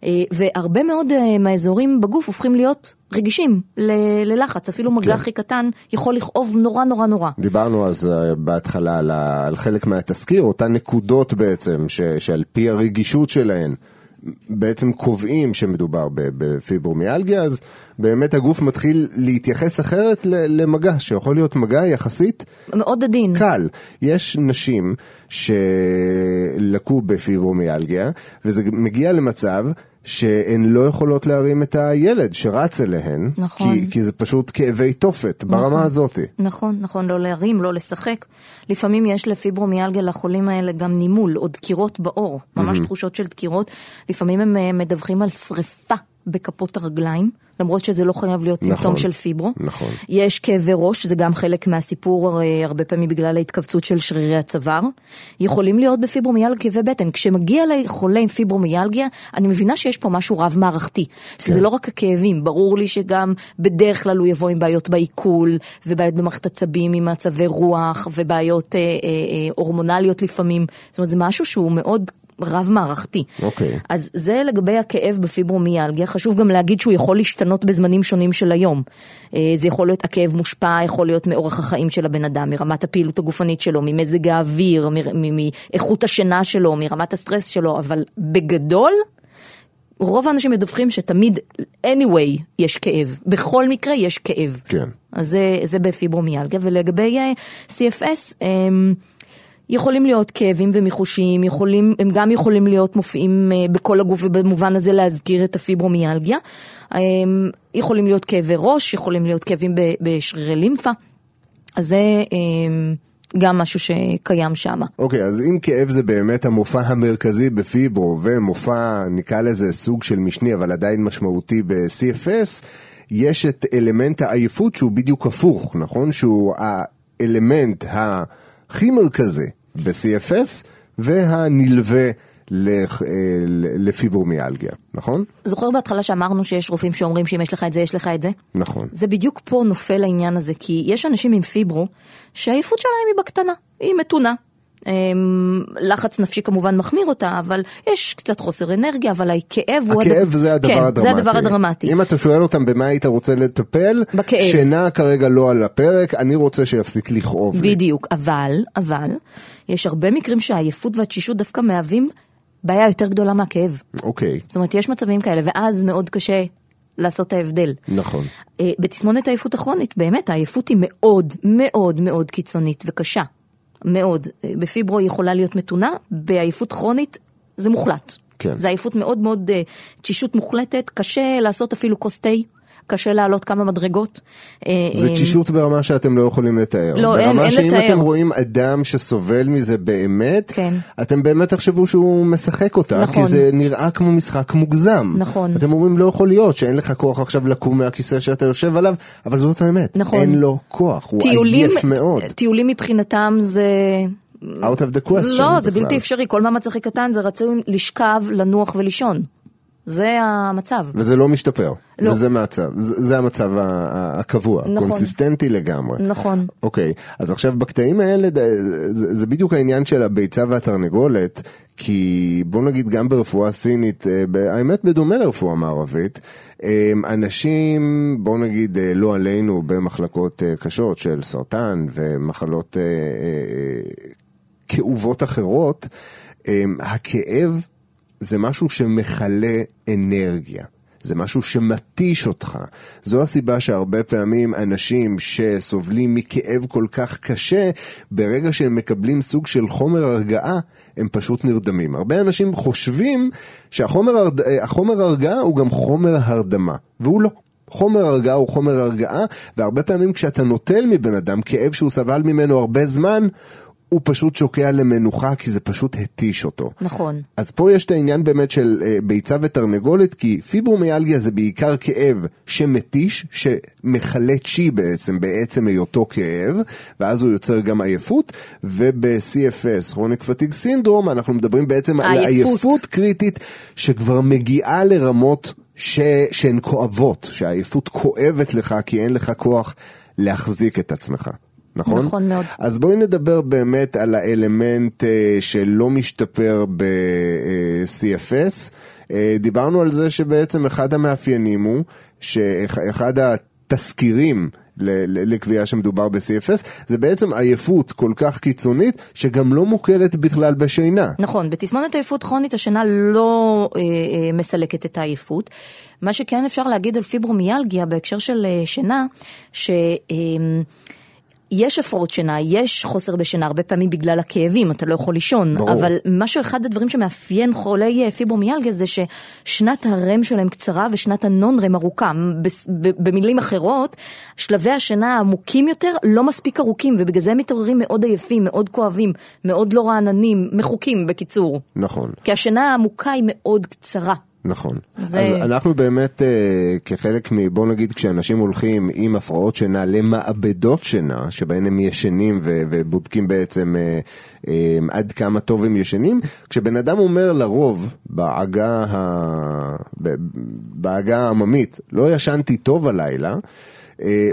אה, והרבה מאוד אה, מהאזורים בגוף הופכים להיות רגישים ל- ללחץ, אפילו מגע הכי קטן יכול לכאוב נורא נורא נורא. דיברנו אז בהתחלה על, על חלק מהתזכיר, אותן נקודות בעצם, ש, שעל פי הרגישות שלהן, בעצם קובעים שמדובר בפיברומיאלגיה, אז באמת הגוף מתחיל להתייחס אחרת למגע, שיכול להיות מגע יחסית מאוד עדין. קל. יש נשים שלקו בפיברומיאלגיה, וזה מגיע למצב שהן לא יכולות להרים את הילד שרץ אליהן, נכון. כי, כי זה פשוט כאבי תופת, ברמה הזאת. נכון, נכון, לא להרים, לא לשחק. לפעמים יש לפיברומיאלגיה לחולים האלה גם נימול או דקירות בעור, ממש תחושות של דקירות. לפעמים הם אה, מדווחים על שריפה בכפות הרגליים, למרות שזה לא חייב להיות סימפטום נכון, של פיברו. נכון. יש כאבי ראש, זה גם חלק מהסיפור, הרבה פעמים בגלל ההתכווצות של שרירי הצוואר. יכולים להיות בפיברומיאלגיה כאבי בטן. כשמגיע לחולה עם פיברומיאלגיה, אני מבינה שיש פה משהו רב-מערכתי. שזה לא רק הכאבים, ברור לי שגם בדרך כלל הוא יבוא עם בעיות בעיכול, ובעיות במערכת עצבים עם מצבי רוח, ובעיות אה, אה, אה, הורמונליות לפעמים. זאת אומרת, זה משהו שהוא מאוד... רב-מערכתי. אוקיי. אז זה לגבי הכאב בפיברומיאלגיה, חשוב גם להגיד שהוא יכול להשתנות בזמנים שונים של היום. אה, זה יכול להיות, הכאב מושפע, יכול להיות מאורח החיים של הבן אדם, מרמת הפעילות הגופנית שלו, ממזג האוויר, מאיכות השינה שלו, מרמת הסטרס שלו, אבל בגדול, רוב האנשים מדווחים שתמיד, anyway, יש כאב. בכל מקרה יש כאב. כן. אז זה, זה בפיברומיאלגיה, ולגבי uh, CFS, um, יכולים להיות כאבים ומיחושים, יכולים, הם גם יכולים להיות מופיעים uh, בכל הגוף ובמובן הזה להזכיר את הפיברומיאלגיה. Um, יכולים להיות כאבי ראש, יכולים להיות כאבים בשרירי לימפה. אז זה um, גם משהו שקיים שם. אוקיי, אז אם כאב זה באמת המופע המרכזי בפיברו, ומופע, נקרא לזה סוג של משני, אבל עדיין משמעותי ב-CFS, יש את אלמנט העייפות שהוא בדיוק הפוך, נכון? שהוא האלמנט הכי מרכזי ב-CFS, והנלווה אה, לפיברומיאלגיה, נכון? זוכר בהתחלה שאמרנו שיש רופאים שאומרים שאם יש לך את זה, יש לך את זה? נכון. זה בדיוק פה נופל העניין הזה, כי יש אנשים עם פיברו שהעייפות שלהם היא בקטנה, היא מתונה. אמ, לחץ נפשי כמובן מחמיר אותה, אבל יש קצת חוסר אנרגיה, אבל הכאב הוא... הכאב הדבר- זה הדבר כן, הדרמטי. זה הדבר הדרמטי. אם אתה שואל אותם במה היית רוצה לטפל, בכאב. שינה כרגע לא על הפרק, אני רוצה שיפסיק לכאוב לי. בדיוק, אבל, אבל, יש הרבה מקרים שהעייפות והתשישות דווקא מהווים בעיה יותר גדולה מהכאב. אוקיי, זאת אומרת, יש מצבים כאלה, ואז מאוד קשה לעשות את ההבדל. נכון. אה, בתסמונת העייפות הכרונית, באמת, העייפות היא מאוד מאוד מאוד קיצונית וקשה. מאוד. בפיברו היא יכולה להיות מתונה, בעייפות כרונית זה מוחלט. כן. זה עייפות מאוד מאוד, אה, תשישות מוחלטת, קשה לעשות אפילו כוס תה, קשה לעלות כמה מדרגות. אה, זה אה, תשישות ברמה שאתם לא יכולים לתאר. לא, אין- ברמה אין שאם לתאר. אתם רואים אדם שסובל מזה באמת, כן. אתם באמת תחשבו שהוא משחק אותה, נכון. כי זה נראה כמו משחק מוגזם. נכון. אתם אומרים לא יכול להיות שאין לך כוח עכשיו לקום מהכיסא שאתה יושב עליו, אבל זאת האמת. נכון. אין לו כוח, הוא טיולים, עייף מאוד. טיולים מבחינתם זה... out of the question. לא, זה בכלל. בלתי אפשרי, כל מאמץ הכי קטן זה רצוי לשכב, לנוח ולישון. זה המצב. וזה לא משתפר. לא. וזה מצב, זה, זה המצב הקבוע, נכון. קונסיסטנטי לגמרי. נכון. אוקיי, אז עכשיו בקטעים האלה זה, זה בדיוק העניין של הביצה והתרנגולת, כי בוא נגיד גם ברפואה סינית, אה, האמת בדומה לרפואה מערבית, אה, אנשים, בוא נגיד אה, לא עלינו במחלקות קשות של סרטן ומחלות כאובות אחרות, הכאב זה משהו שמכלה אנרגיה. זה משהו שמתיש אותך. זו הסיבה שהרבה פעמים אנשים שסובלים מכאב כל כך קשה, ברגע שהם מקבלים סוג של חומר הרגעה, הם פשוט נרדמים. הרבה אנשים חושבים שהחומר אה, הרגעה הוא גם חומר הרדמה, והוא לא. חומר הרגעה הוא חומר הרגעה, והרבה פעמים כשאתה נוטל מבן אדם כאב שהוא סבל ממנו הרבה זמן, הוא פשוט שוקע למנוחה כי זה פשוט התיש אותו. נכון. אז פה יש את העניין באמת של אה, ביצה ותרנגולת, כי פיברומיאלגיה זה בעיקר כאב שמתיש, שמכלה צ'י בעצם, בעצם היותו כאב, ואז הוא יוצר גם עייפות, וב-CFS, כרוניק פתיג סינדרום, אנחנו מדברים בעצם על. עייפות קריטית, שכבר מגיעה לרמות ש... שהן כואבות, שהעייפות כואבת לך כי אין לך כוח להחזיק את עצמך. נכון? נכון מאוד. אז בואי נדבר באמת על האלמנט אה, שלא משתפר ב-CFS. אה, דיברנו על זה שבעצם אחד המאפיינים הוא שאחד התסקירים לקביעה שמדובר ב-CFS זה בעצם עייפות כל כך קיצונית שגם לא מוקלת בכלל בשינה. נכון, בתסמונת עייפות כרונית השינה לא אה, אה, מסלקת את העייפות. מה שכן אפשר להגיד על פיברומיאלגיה בהקשר של אה, שינה, ש... אה, יש הפרעות שינה, יש חוסר בשינה, הרבה פעמים בגלל הכאבים, אתה לא יכול לישון. ברור. אבל משהו, אחד הדברים שמאפיין חולי אה, פיברומיאלגיה זה ששנת הרם שלהם קצרה ושנת הנון רם ארוכה. במילים אחרות, שלבי השינה העמוקים יותר לא מספיק ארוכים, ובגלל זה הם מתעוררים מאוד עייפים, מאוד כואבים, מאוד לא רעננים, מחוקים בקיצור. נכון. כי השינה העמוקה היא מאוד קצרה. נכון. זה- אז אנחנו באמת, אה, כחלק מ... בוא נגיד, כשאנשים הולכים עם הפרעות שינה למעבדות שינה, שבהן הם ישנים ו- ובודקים בעצם אה, אה, עד כמה טוב הם ישנים, כשבן אדם אומר לרוב בעגה, ה... בעגה העממית, לא ישנתי טוב הלילה,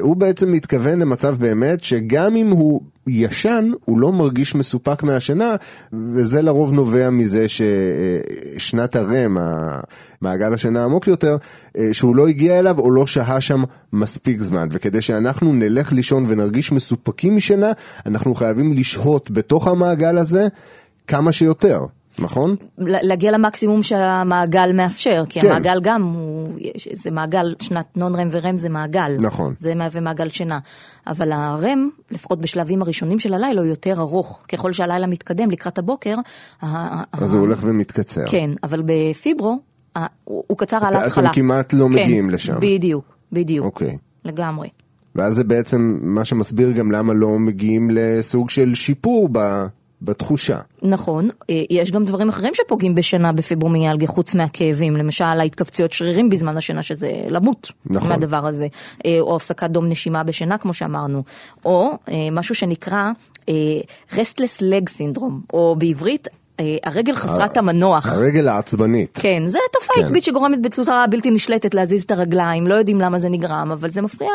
הוא בעצם מתכוון למצב באמת שגם אם הוא ישן, הוא לא מרגיש מסופק מהשינה, וזה לרוב נובע מזה ששנת הרם, מעגל השינה העמוק יותר, אה, שהוא לא הגיע אליו או לא שהה שם מספיק זמן. וכדי שאנחנו נלך לישון ונרגיש מסופקים משינה, אנחנו חייבים לשהות בתוך המעגל הזה כמה שיותר. נכון? להגיע למקסימום שהמעגל מאפשר, כי כן. המעגל גם הוא, זה מעגל, שנת נון רם ורם זה מעגל. נכון. זה מהווה מעגל שינה. אבל הרם, לפחות בשלבים הראשונים של הלילה, הוא יותר ארוך. ככל שהלילה מתקדם לקראת הבוקר, אז הוא הולך ומתקצר. כן, אבל בפיברו, הוא קצר על ההתחלה. אתם כמעט לא כן, מגיעים לשם. בדיוק, בדיוק. אוקיי. לגמרי. ואז זה בעצם מה שמסביר גם למה לא מגיעים לסוג של שיפור ב, בתחושה. נכון, אה, יש גם דברים אחרים שפוגעים בשינה בפיברומיאלגיה חוץ מהכאבים, למשל ההתכווסיות שרירים בזמן השינה שזה למות נכון. מהדבר הזה, אה, או הפסקת דום נשימה בשינה כמו שאמרנו, או אה, משהו שנקרא restless leg syndrome, או בעברית הרגל חסרת המנוח. הרגל העצבנית. כן, זה תופעה כן. עצבית שגורמת בצורה בלתי נשלטת להזיז את הרגליים, לא יודעים למה זה נגרם, אבל זה מפריע,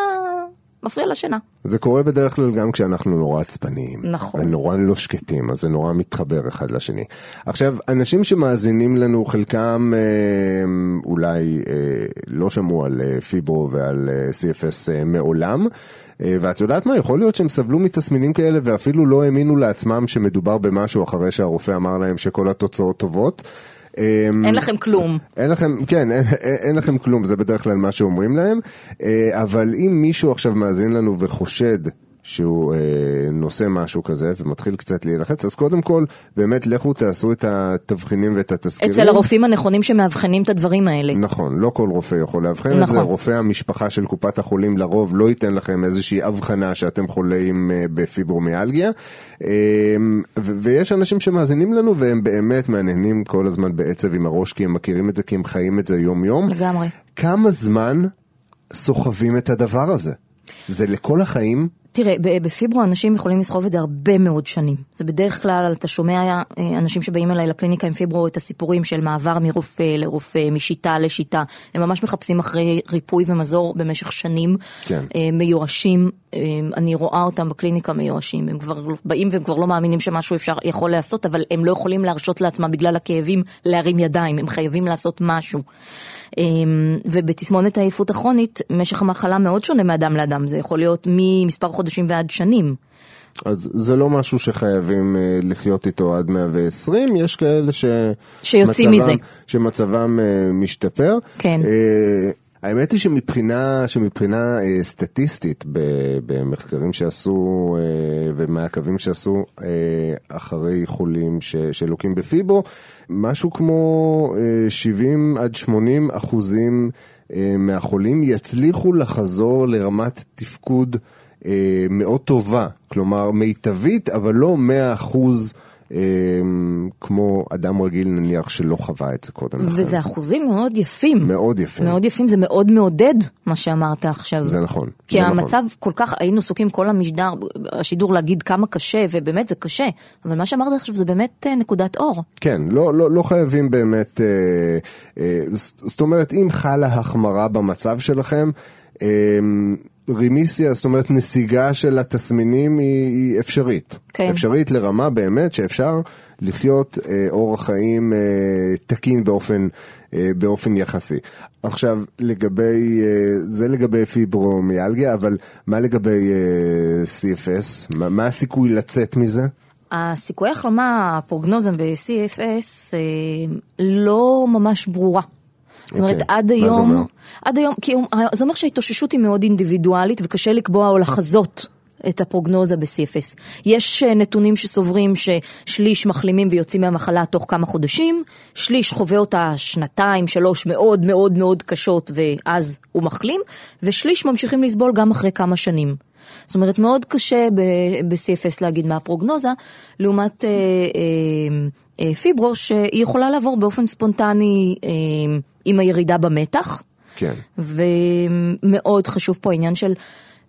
מפריע לשינה. זה קורה בדרך כלל גם כשאנחנו נורא עצבניים. נכון. ונורא לא שקטים, אז זה נורא מתחבר אחד לשני. עכשיו, אנשים שמאזינים לנו, חלקם אה, אולי אה, לא שמעו על אה, פיברו ועל אה, CFS אה, מעולם. אה, ואת יודעת מה, יכול להיות שהם סבלו מתסמינים כאלה ואפילו לא האמינו לעצמם שמדובר במשהו אחרי שהרופא אמר להם שכל התוצאות טובות. אה, אין לכם כלום. אין לכם, כן, אין, אין, אין לכם כלום, זה בדרך כלל מה שאומרים להם, אה, אבל אם מישהו עכשיו מאזין לנו וחושד שהוא אה, נושא משהו כזה ומתחיל קצת להילחץ, אז קודם כל, באמת לכו תעשו את התבחינים ואת התסקירים. אצל הרופאים הנכונים שמאבחנים את הדברים האלה. נכון, לא כל רופא יכול לאבחן את נכון. זה, רופא המשפחה של קופת החולים לרוב לא ייתן לכם איזושהי הבחנה שאתם חולים אה, בפיברומיאלגיה, אה, ויש אנשים שמאזינים לנו והם באמת מהנהנים כל הזמן בעצב עם הראש כי הם מכירים את זה, כי הם חיים את זה יום יום. לגמרי. כמה זמן סוחבים את הדבר הזה? זה לכל החיים? תראה, בפיברו אנשים יכולים לסחוב את זה הרבה מאוד שנים. זה בדרך כלל, אתה שומע אה, אנשים שבאים אליי לקליניקה עם פיברו את הסיפורים של מעבר מרופא לרופא, משיטה לשיטה. הם ממש מחפשים אחרי ריפוי ומזור במשך שנים. כן. אה, מיואשים, אה, אני רואה אותם בקליניקה מיואשים. הם כבר באים והם כבר לא מאמינים שמשהו אפשר, יכול לעשות, אבל הם לא יכולים להרשות לעצמם בגלל הכאבים להרים ידיים. הם חייבים לעשות משהו. אה, ובתסמונת העייפות הכרונית, משך המחלה מאוד שונה מאדם לאדם. זה יכול להיות ממספר חודשים ועד שנים. אז זה לא משהו שחייבים אה, לחיות איתו עד 120, יש כאלה ש... שיוצאים מזה. שמצבם אה, משתפר. כן. האמת היא שמבחינה, שמבחינה אה, סטטיסטית, ב- במחקרים שעשו אה, ומעקבים שעשו אה, אחרי חולים ש- שלוקים בפיברו, משהו כמו אה, 70 עד 80 אחוזים אה, מהחולים יצליחו לחזור לרמת תפקוד אה, מאוד טובה, כלומר מיטבית, אבל לא 100 אחוז. אה, כמו אדם רגיל נניח שלא חווה את זה קודם לכן. וזה אחוזים מאוד יפים. מאוד יפים. מאוד יפים, זה מאוד מעודד מה שאמרת עכשיו. זה נכון, כי זה המצב כל כך, היינו עסוקים כל המשדר, השידור להגיד כמה קשה, ובאמת זה קשה, אבל מה שאמרת עכשיו זה באמת אה, נקודת אור. כן, לא, לא, לא חייבים באמת, אה, אה, זאת אומרת, אם חלה החמרה במצב שלכם, אה, רימיסיה, זאת אומרת נסיגה של התסמינים היא, היא אפשרית. כן. אפשרית לרמה באמת שאפשר לחיות אה, אורח חיים אה, תקין באופן, אה, באופן יחסי. עכשיו, לגבי, אה, זה לגבי פיברומיאלגיה, אבל מה לגבי אה, CFS? מה, מה הסיכוי לצאת מזה? הסיכויי החלמה, הפרוגנוזה ב-CFS אה, לא ממש ברורה. זאת אומרת, אוקיי. עד מה זה היום, אומר? עד היום, כי זה אומר שההתאוששות היא מאוד אינדיבידואלית וקשה לקבוע או לחזות את הפרוגנוזה ב-CFS. יש אה, נתונים שסוברים ששליש מחלימים ויוצאים מהמחלה תוך כמה חודשים, שליש חווה אותה שנתיים, שלוש מאוד מאוד מאוד קשות ואז הוא מחלים, ושליש ממשיכים לסבול גם אחרי כמה שנים. זאת אומרת, מאוד קשה ב-CFS להגיד מה הפרוגנוזה, לעומת אה, אה, אה, פיברו שהיא יכולה לעבור באופן ספונטני אה, עם הירידה במתח. כן. ומאוד חשוב פה העניין של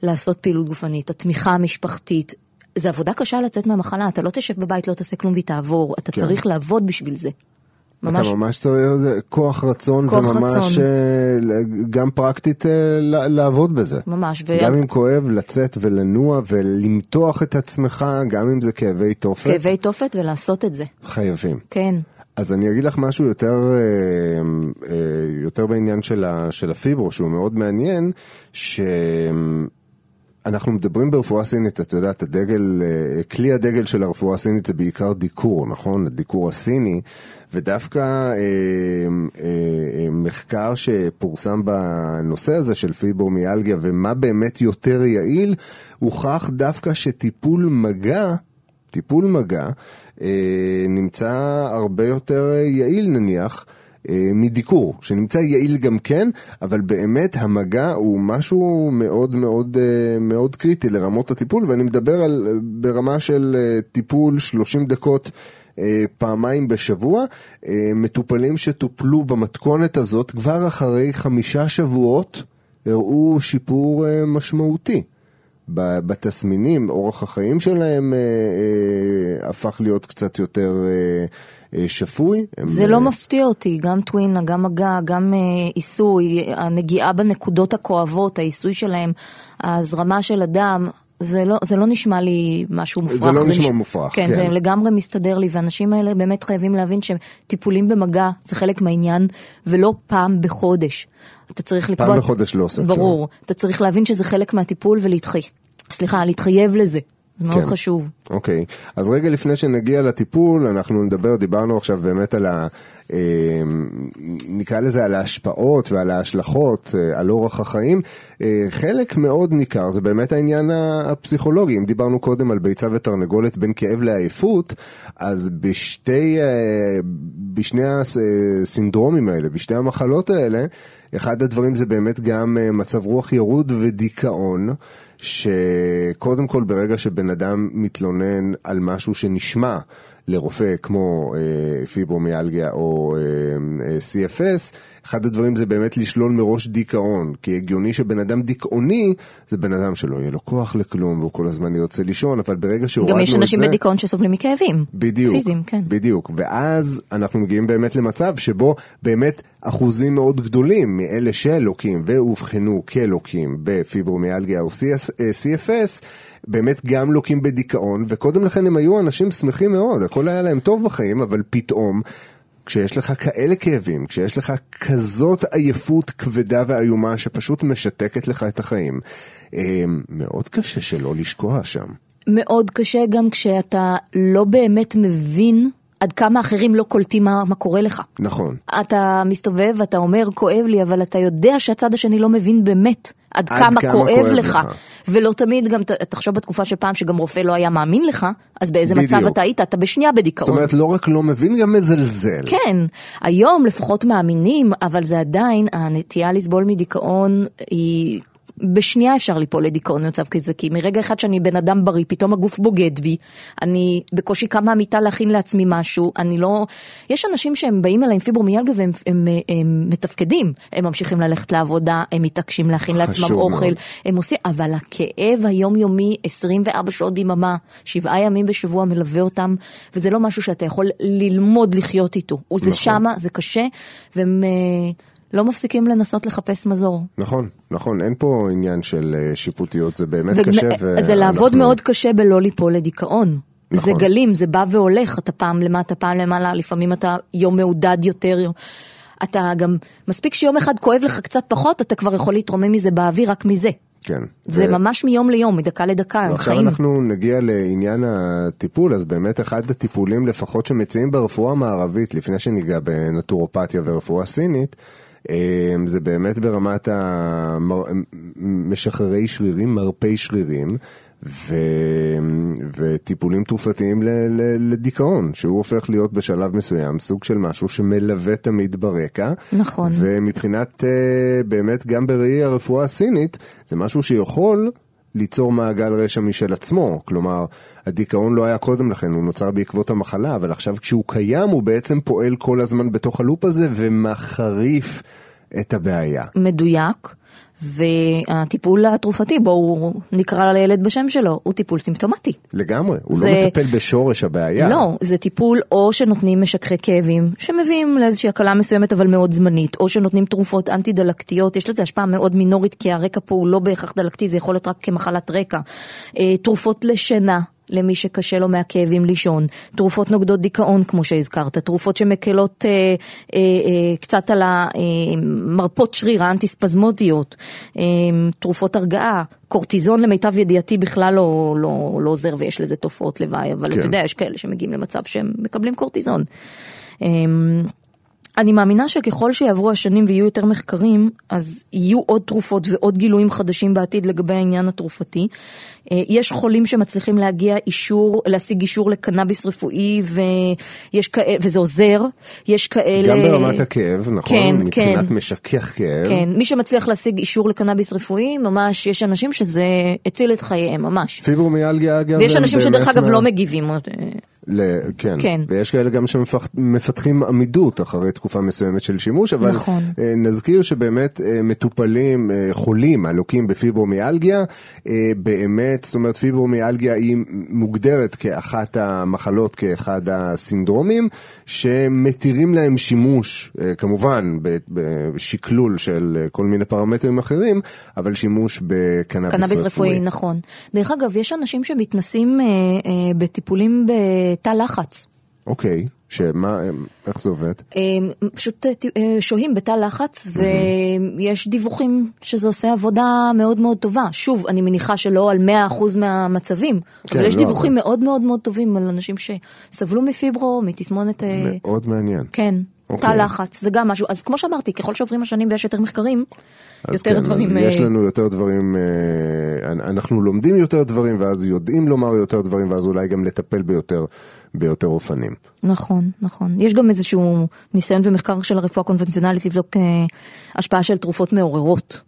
לעשות פעילות גופנית, התמיכה המשפחתית. זה עבודה קשה לצאת מהמחלה, אתה לא תשב בבית, לא תעשה כלום והיא תעבור, אתה כן. צריך לעבוד בשביל זה. ממש, אתה ממש צריך איזה כוח רצון כוח וממש רצון. אה, גם פרקטית אה, לעבוד בזה. ממש. ו- גם אם כואב, לצאת ולנוע ולמתוח את עצמך, גם אם זה כאבי תופת, כאבי תופת ולעשות את זה, חייבים. כן. אז אני אגיד לך משהו יותר, אה, אה, יותר בעניין של, ה, של הפיברו, שהוא מאוד מעניין, שהרבה אנחנו מדברים ברפואה סינית, את הדגל, אה, כלי הדגל של הרפואה הסינית זה בעיקר דיקור, נכון? הדיקור הסיני, ודווקא אה, אה, מחקר שפורסם בנושא הזה של פיברומיאלגיה ומה באמת יותר יעיל, הוכח דווקא שטיפול מגע, טיפול מגע, אה, נמצא הרבה יותר יעיל נניח. אה, מדיקור, שנמצא יעיל גם כן, אבל באמת המגע הוא משהו מאוד מאוד אה, מאוד קריטי לרמות הטיפול, ואני מדבר על ברמה של אה, טיפול 30 דקות. פעמיים בשבוע, מטופלים שטופלו במתכונת הזאת כבר אחרי חמישה שבועות הראו שיפור משמעותי. בתסמינים, אורח החיים שלהם הפך להיות קצת יותר אה, שפוי. זה הם... לא אה, מפתיע אותי, גם טווינה, גם מגע, גם אה, עיסוי, הנגיעה בנקודות הכואבות, העיסוי שלהם, ההזרמה של הדם. זה לא, זה לא נשמע לי משהו מופרך. זה לא זה נשמע נש... מופרך, כן. כן, זה לגמרי מסתדר לי, והאנשים האלה באמת חייבים להבין שטיפולים במגע זה חלק מהעניין, ולא פעם בחודש. אתה צריך לקבוע... פעם בחודש לא עושה. ברור. אתה צריך להבין שזה חלק מהטיפול ולהתחייב, סליחה, להתחייב לזה. זה מאוד כן. חשוב. אוקיי, אז רגע לפני שנגיע לטיפול, אנחנו נדבר, דיברנו עכשיו באמת על ה... אה, נקרא לזה על ההשפעות ועל ההשלכות אה, על אורח החיים, אה, חלק מאוד ניכר זה באמת העניין הפסיכולוגי. אם דיברנו קודם על ביצה ותרנגולת בין כאב לעייפות, אז בשתי, בשני הסינדרומים האלה, בשתי המחלות האלה, אחד הדברים זה באמת גם מצב רוח ירוד ודיכאון. שקודם כל ברגע שבן אדם מתלונן על משהו שנשמע לרופא כמו אה, פיברומיאלגיה או אה, אה, CFS, אחד הדברים זה באמת לשלול מראש דיכאון, כי הגיוני שבן אדם דיכאוני זה בן אדם שלא יהיה לו כוח לכלום והוא כל הזמן ירצה לישון, אבל ברגע שהורדנו את זה... גם יש אנשים בדיכאון שסובלים מכאבים. בדיוק. פיזיים, כן. בדיוק, ואז אנחנו מגיעים באמת למצב שבו באמת אחוזים מאוד גדולים מאלה שלוקים ואובחנו כלוקים בפיברומיאלגיה או CFS, באמת גם לוקים בדיכאון, וקודם לכן הם היו אנשים שמחים מאוד, הכל היה להם טוב בחיים, אבל פתאום כשיש לך כאלה כאבים, כשיש לך כזאת עייפות כבדה ואיומה שפשוט משתקת לך את החיים, אה, מאוד קשה שלא לשקוע שם. מאוד קשה גם כשאתה לא באמת מבין עד כמה אחרים לא קולטים מה, מה קורה לך. נכון. אתה מסתובב ואתה אומר כואב לי, אבל אתה יודע שהצד השני לא מבין באמת עד, עד כמה, כמה כואב, כואב לך. לך. ולא תמיד גם, תחשוב בתקופה של פעם שגם רופא לא היה מאמין לך, אז באיזה בדיוק. מצב אתה היית? אתה בשנייה בדיכאון. זאת אומרת, לא רק לא מבין, גם מזלזל. כן, היום לפחות מאמינים, אבל זה עדיין, הנטייה לסבול מדיכאון היא... בשנייה אפשר ליפול לדיכאון במצב כזה, כי מרגע אחד שאני בן אדם בריא, פתאום הגוף בוגד בי, אני בקושי קמה מהמיטה להכין לעצמי משהו, אני לא... יש אנשים שהם באים אליי עם פיברומיאלגיה והם הם, הם, הם מתפקדים, הם ממשיכים ללכת לעבודה, הם מתעקשים להכין לעצמם אוכל, מאוד. הם עושים, אבל הכאב היומיומי 24 שעות ביממה, שבעה ימים בשבוע מלווה אותם, וזה לא משהו שאתה יכול ללמוד לחיות איתו, נכון. זה שמה, זה קשה, והם... אה, לא מפסיקים לנסות לחפש מזור. נכון, נכון, אין פה עניין של אה, שיפוטיות, זה באמת ו- קשה. ו- זה לעבוד מאוד קשה בלא ליפול לדיכאון. נכון. זה גלים, זה בא והולך, אתה פעם למטה, פעם למעלה, לפעמים אתה יום מעודד יותר. יום... אתה גם, מספיק שיום אחד כואב לך קצת פחות, אתה כבר יכול להתרומם מזה באוויר רק מזה. כן. זה ו... ממש מיום ליום, מדקה לדקה, חיים. ועכשיו אנחנו נגיע לעניין הטיפול, אז באמת אחד הטיפולים לפחות שמציעים ברפואה המערבית, לפני שניגע בנטורופתיה ורפואה סינית, זה באמת ברמת המשחררי שרירים, מרפי שרירים. ו... וטיפולים תרופתיים ל... ל... לדיכאון, שהוא הופך להיות בשלב מסוים סוג של משהו שמלווה תמיד ברקע. נכון. ומבחינת, אה, באמת, גם בראי הרפואה הסינית, זה משהו שיכול ליצור מעגל רשע משל עצמו. כלומר, הדיכאון לא היה קודם לכן, הוא נוצר בעקבות המחלה, אבל עכשיו כשהוא קיים, הוא בעצם פועל כל הזמן בתוך הלופ הזה ומחריף את הבעיה. מדויק. והטיפול התרופתי, בואו נקרא לילד בשם שלו, הוא טיפול סימפטומטי. לגמרי, הוא זה... לא מטפל בשורש הבעיה. לא, זה טיפול או שנותנים משככי כאבים, שמביאים לאיזושהי הקלה מסוימת אבל מאוד זמנית, או שנותנים תרופות אנטי דלקתיות, יש לזה השפעה מאוד מינורית כי הרקע פה הוא לא בהכרח דלקתי, זה יכול להיות רק כמחלת רקע. אה, תרופות לשינה. למי שקשה לו מהכאבים לישון, תרופות נוגדות דיכאון כמו שהזכרת, תרופות שמקלות אה, אה, אה, קצת על המרפות שריר האנטי-ספזמודיות, אה, תרופות הרגעה, קורטיזון למיטב ידיעתי בכלל לא, לא, לא עוזר ויש לזה תופעות לוואי, אבל כן. אתה יודע, יש כאלה שמגיעים למצב שהם מקבלים קורטיזון. אה, אני מאמינה שככל שיעברו השנים ויהיו יותר מחקרים, אז יהיו עוד תרופות ועוד גילויים חדשים בעתיד לגבי העניין התרופתי. אה, יש חולים שמצליחים להגיע אישור, להשיג אישור לקנאביס רפואי, ויש כאלה, וזה עוזר. יש כאלה... גם ברמת הכאב, נכון? כן, מבחינת כן. משכך כאב. כן, מי שמצליח להשיג אישור לקנאביס רפואי, ממש, יש אנשים שזה הציל את חייהם, ממש. פיברומיאלגיה אגב. ויש אנשים שדרך באמת אגב מה- לא מגיבים. אה, ל... כן. כן. ויש כאלה גם שמפתחים עמידות אחרי תקופה מסוימת של שימוש, אבל נכון. אה, נזכיר שבאמת מטופלים, חולים הלוקים בפיברומיאלגיה, אה, באמת, זאת אומרת פיברומיאלגיה היא מוגדרת כאחת המחלות, כאחד הסינדרומים, שמתירים להם שימוש, אה, כמובן בשקלול של אה, כל מיני פרמטרים אחרים, אבל שימוש בקנאביס קנאביס רפואי, נכון. דרך אגב, יש אנשים שמתנסים אה, אה, בטיפולים בתא לחץ. אוקיי, שמה, איך זה עובד? אה, פשוט אה, אה, שוהים בתא לחץ, ויש דיווחים שזה עושה עבודה מאוד מאוד טובה. שוב, אני מניחה שלא על 100% מהמצבים, כן, אבל יש לא, דיווחים אבל- מאוד מאוד מאוד טובים על אנשים שסבלו מפיברו, מתסמונת... אה, מאוד מעניין. כן, אוקיי. תא לחץ, זה גם משהו. אז כמו שאמרתי, ככל שעוברים השנים ויש יותר מחקרים, יותר כן, דברים... אז יש לנו יותר דברים, אנחנו לומדים יותר דברים, ואז יודעים לומר יותר דברים, ואז אולי גם לטפל ביותר, ביותר אופנים. נכון, נכון. יש גם איזשהו ניסיון ומחקר של הרפואה הקונבנציונלית לבדוק אה, השפעה של תרופות מעוררות.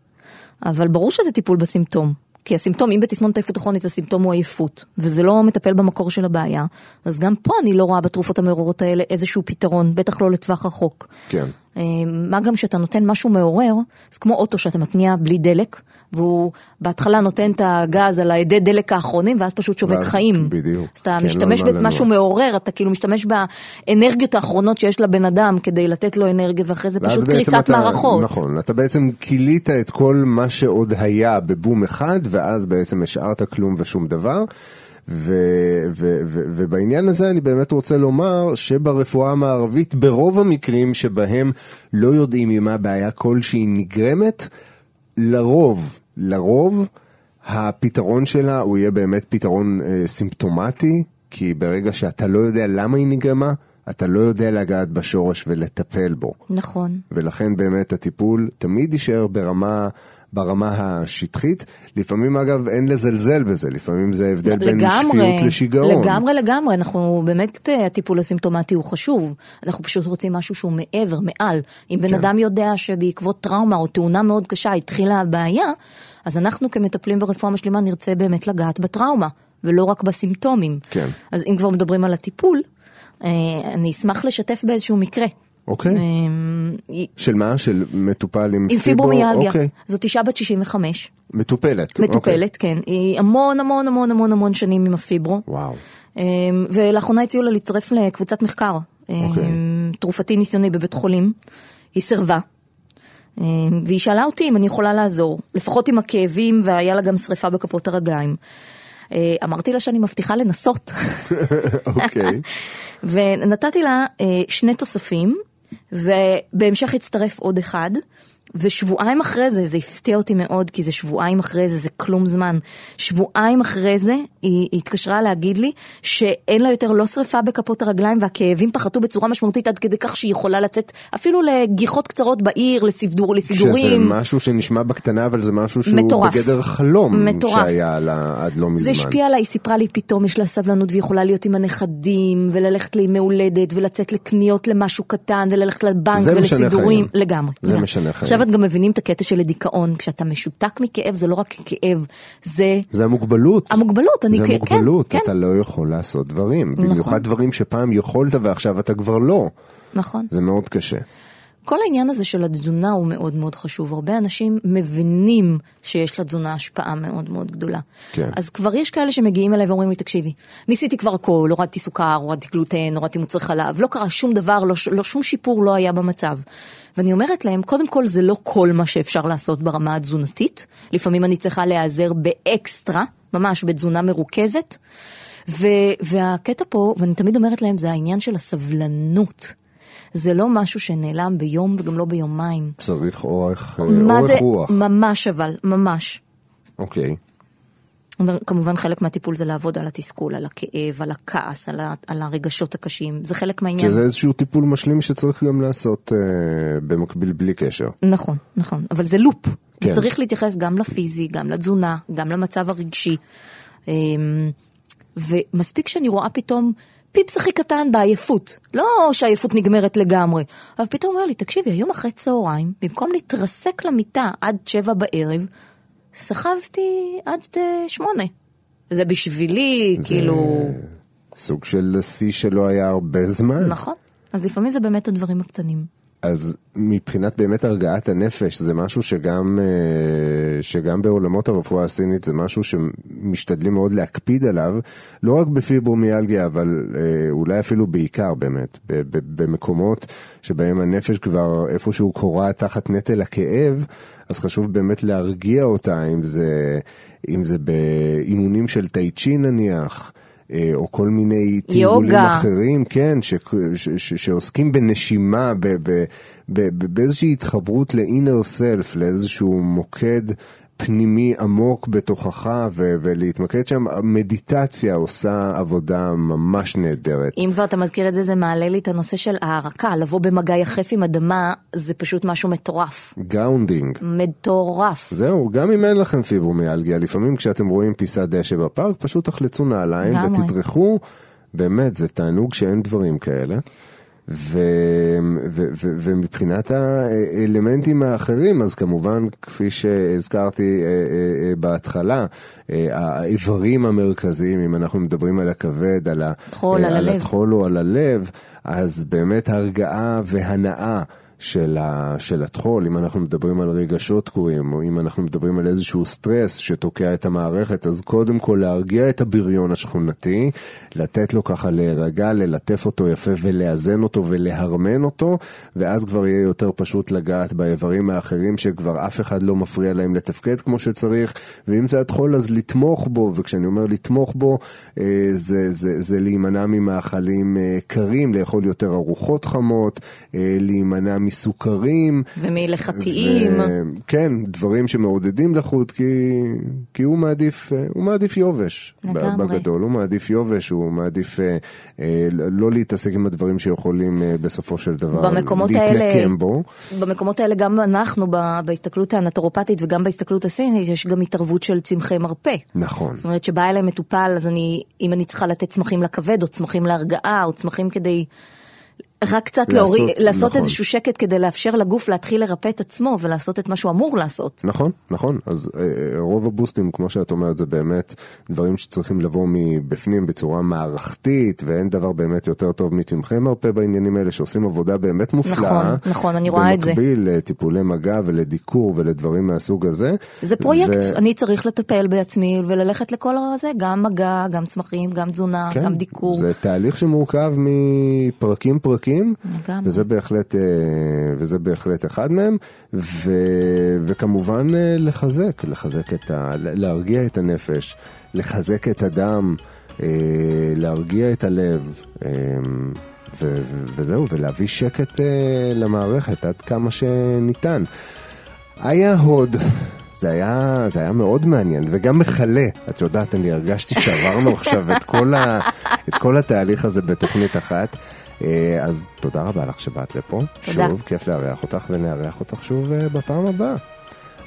אבל ברור שזה טיפול בסימפטום. כי הסימפטום, אם בתסמונת עייפות הכרונית הסימפטום הוא עייפות, וזה לא מטפל במקור של הבעיה, אז גם פה אני לא רואה בתרופות המעוררות האלה איזשהו פתרון, בטח לא לטווח רחוק. כן. אה, מה גם שאתה נותן משהו מעורר, זה כמו אוטו שאתה מתניע בלי דלק, והוא בהתחלה נותן את הגז על האדי דלק האחרונים, ואז פשוט שווק ואז- חיים. בדיוק. אז אתה כן, משתמש לא על מה במשהו לנוע. מעורר, אתה כאילו משתמש באנרגיות האחרונות שיש לבן אדם כדי לתת לו אנרגיה, ואחרי זה פשוט קריסת אתה- מערכות. נכון, אתה בעצם כילית את כל מה שעוד היה בבום אחד, ואז בעצם השארת כלום ושום דבר. ו- ו- ו- ובעניין הזה אני באמת רוצה לומר שברפואה המערבית, ברוב המקרים שבהם לא יודעים ממה בעיה כלשהי נגרמת, לרוב, לרוב, הפתרון שלה הוא יהיה באמת פתרון אה, סימפטומטי, כי ברגע שאתה לא יודע למה היא נגרמה, אתה לא יודע לגעת בשורש ולטפל בו. נכון. ולכן באמת הטיפול תמיד יישאר ברמה, ברמה השטחית. לפעמים אגב אין לזלזל בזה, לפעמים זה הבדל בין שפיות לשיגעון. לגמרי, לגמרי, אנחנו באמת, אה, הטיפול הסימפטומטי הוא חשוב, אנחנו פשוט רוצים משהו שהוא מעבר, מעל. אם בן כן. אדם יודע שבעקבות טראומה או תאונה מאוד קשה התחילה הבעיה, אז אנחנו כמטפלים ברפואה משלימה נרצה באמת לגעת בטראומה, ולא רק בסימפטומים. כן. אז אם כבר מדברים על הטיפול, אני אשמח לשתף באיזשהו מקרה. אוקיי. אה, של מה? של מטופל עם, עם פיברומיאלגיה. אוקיי. זאת אישה בת 65, מטופלת. מטופלת, כן. היא המון המון המון המון המון שנים עם הפיברו. וואו. ולאחרונה הציעו לה להצטרף לקבוצת מחקר, אוקיי. אמ, תרופתי ניסיוני בבית חולים. היא סירבה. והיא שאלה אותי אם אני יכולה לעזור, לפחות עם הכאבים והיה לה גם שריפה בכפות הרגליים. אה, אמרתי לה שאני מבטיחה לנסות, אוקיי. ונתתי לה אה, שני תוספים, ובהמשך הצטרף עוד אחד. ושבועיים אחרי זה, זה הפתיע אותי מאוד, כי זה שבועיים אחרי זה, זה כלום זמן. שבועיים אחרי זה, היא, היא התקשרה להגיד לי שאין לה יותר לא שריפה בכפות הרגליים, והכאבים פחתו בצורה משמעותית עד כדי כך שהיא יכולה לצאת אפילו לגיחות קצרות בעיר, לסידור, שזה לסידורים. משהו שנשמע בקטנה, אבל זה משהו שהוא מטורף. בגדר חלום מטורף. שהיה לה עד לא מזמן. זה השפיע עליי, היא סיפרה לי פתאום יש לה סבלנות והיא יכולה להיות עם הנכדים וללכת לימי הולדת ולצאת לקניות למשהו קטן וללכת לבנק ולסידורים. לגמרי. זה. משנה חיים. את גם מבינים את הקטע של הדיכאון, כשאתה משותק מכאב זה לא רק כאב, זה זה המוגבלות. המוגבלות, אני זה כן, המוגבלות, כן. אתה לא יכול לעשות דברים. נכון. במיוחד דברים שפעם יכולת ועכשיו אתה כבר לא. נכון. זה מאוד קשה. כל העניין הזה של התזונה הוא מאוד מאוד חשוב. הרבה אנשים מבינים שיש לתזונה השפעה מאוד מאוד גדולה. כן. אז כבר יש כאלה שמגיעים אליי ואומרים לי, תקשיבי, ניסיתי כבר הכל, הורדתי סוכר, הורדתי גלוטן, הורדתי מוצרי חלב, לא קרה שום דבר, לא, לא, שום שיפור לא היה במצב. ואני אומרת להם, קודם כל זה לא כל מה שאפשר לעשות ברמה התזונתית. לפעמים אני צריכה להיעזר באקסטרה, ממש בתזונה מרוכזת. ו- והקטע פה, ואני תמיד אומרת להם, זה העניין של הסבלנות. זה לא משהו שנעלם ביום וגם לא ביומיים. צריך אורך, אה, אורך זה? רוח. ממש אבל, ממש. אוקיי. כמובן חלק מהטיפול זה לעבוד על התסכול, על הכאב, על הכעס, על, ה- על הרגשות הקשים, זה חלק מהעניין. שזה איזשהו טיפול משלים שצריך גם לעשות אה, במקביל בלי קשר. נכון, נכון, אבל זה לופ. כן. וצריך להתייחס גם לפיזי, גם לתזונה, גם למצב הרגשי. אמ, ומספיק שאני רואה פתאום פיפס הכי קטן בעייפות. לא שהעייפות נגמרת לגמרי, אבל פתאום אומר לי, תקשיבי, היום אחרי צהריים, במקום להתרסק למיטה עד שבע בערב, סחבתי עד אה, שמונה. וזה בשבילי, זה כאילו... סוג של שיא שלא היה הרבה זמן. נכון. אז לפעמים זה באמת הדברים הקטנים. אז מבחינת באמת הרגעת הנפש, זה משהו שגם, אה, שגם בעולמות הרפואה הסינית זה משהו שמשתדלים מאוד להקפיד עליו, לא רק בפיברומיאלגיה, אבל אה, אולי אפילו בעיקר באמת, במקומות שבהם הנפש כבר איפשהו קורעת תחת נטל הכאב, אז חשוב באמת להרגיע אותה, אם זה, אם זה באימונים של טאי צ'י נניח. אה, או כל מיני תרגולים. אחרים, כן, ש, ש, ש, שעוסקים בנשימה, ב, ב, ב, ב, באיזושהי התחברות ל-inner self, לאיזשהו מוקד פנימי עמוק בתוכך, ו, ולהתמקד שם, המדיטציה עושה עבודה ממש נהדרת. אם כבר אתה מזכיר את זה, זה מעלה לי את הנושא של הארקה, לבוא במגע יחף עם אדמה, זה פשוט משהו מטורף. grounding. מטורף. זהו, גם אם אין לכם פיברומיאלגיה, לפעמים כשאתם רואים פיסת דשא בפארק, פשוט תחלצו נעליים. ותדרכו, באמת, זה תענוג שאין דברים כאלה. ו, ו, ו, ומבחינת האלמנטים האחרים, אז כמובן, כפי שהזכרתי אה, אה, אה, בהתחלה, האיברים המרכזיים, אם אנחנו מדברים על הכבד, על, ה, על על. הטחול או על הלב, אז באמת הרגעה והנאה. של, ה, של הטחול, אם אנחנו מדברים על רגשות תקועים, או אם אנחנו מדברים על איזשהו סטרס שתוקע את המערכת, אז קודם כל להרגיע את הבריון השכונתי, לתת לו ככה להירגע, ללטף אותו יפה ולאזן אותו ולהרמן אותו, ואז כבר יהיה יותר פשוט לגעת באיברים האחרים שכבר אף אחד לא מפריע להם לתפקד כמו שצריך, ואם זה הטחול אז לתמוך בו, וכשאני אומר לתמוך בו, אה, זה, זה, זה להימנע ממאכלים אה, קרים, לאכול יותר ארוחות חמות, אה, להימנע מסוכרים. ומלחטאים. ו- כן, דברים שמעודדים לחות, כי, כי הוא מעדיף, אה, הוא מעדיף יובש. לגמרי. בגדול, הוא מעדיף יובש, הוא מעדיף אה, אה, לא להתעסק עם הדברים שיכולים אה, בסופו של דבר להתנקם האלה, בו. במקומות האלה גם אנחנו, בהסתכלות הנטורופטית וגם בהסתכלות הסינית, יש גם התערבות של צמחי מרפא. נכון. זאת אומרת שבא אליי מטופל, אז אני, אם אני צריכה לתת צמחים לכבד, או צמחים להרגעה, או צמחים כדי רק קצת לעשות- להוריד, לעשות נכון. איזשהו שקט כדי לאפשר לגוף להתחיל לרפא את עצמו ולעשות את מה שהוא אמור לעשות. נכון, נכון. אז אה, רוב הבוסטים, כמו שאת אומרת, זה באמת דברים שצריכים לבוא מבפנים בצורה מערכתית, ואין דבר באמת יותר טוב מצמחי מרפא בעניינים האלה, שעושים עבודה באמת מופלאה. נכון, נכון, אני רואה את זה. במקביל לטיפולי מגע ולדיקור ולדברים מהסוג הזה. זה פרויקט, ו- אני צריך לטפל בעצמי וללכת לכל הזה, גם מגע, גם צמחים, גם תזונה, כן, גם דיקור. זה תהליך שמורכב מפרקים פרקים, לגמרי. וזה בהחלט, אה, וזה בהחלט אחד מהם, ו, וכמובן אה, לחזק, לחזק את ה... להרגיע את הנפש, לחזק את הדם, אה, להרגיע את הלב. ו- ו- וזהו, ולהביא שקט למערכת עד כמה שניתן. היה הוד. זה היה, זה היה מאוד מעניין, וגם מכלה. את יודעת, אני הרגשתי שעברנו עכשיו את כל, ה, את כל התהליך הזה בתוכנית אחת. אה, אז תודה רבה לך שבאת לפה. תודה. שוב, כיף לארח אותך, ונארח אותך שוב אה, בפעם הבאה.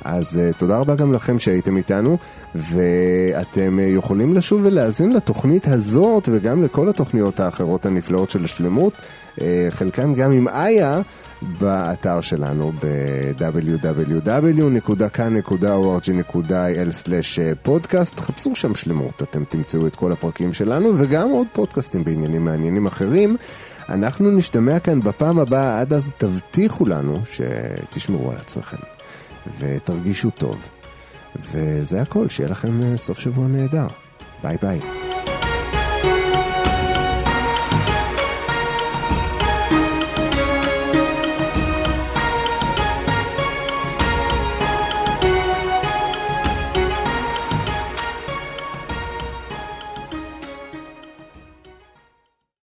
אז uh, תודה רבה גם לכם שהייתם איתנו, ואתם uh, יכולים לשוב ולהאזין לתוכנית הזאת וגם לכל התוכניות האחרות הנפלאות של השלמות, uh, חלקן גם עם איה. באתר שלנו ב-www.kan.org.il/פודקאסט, חפשו שם שלמות, אתם תמצאו את כל הפרקים שלנו וגם עוד פודקאסטים בעניינים מעניינים אחרים. אנחנו נשתמע כאן בפעם הבאה, עד אז תבטיחו לנו שתשמרו על עצמכם. ותרגישו טוב. וזה הכל, שיהיה לכם אה, סוף שבוע נהדר. ביי ביי.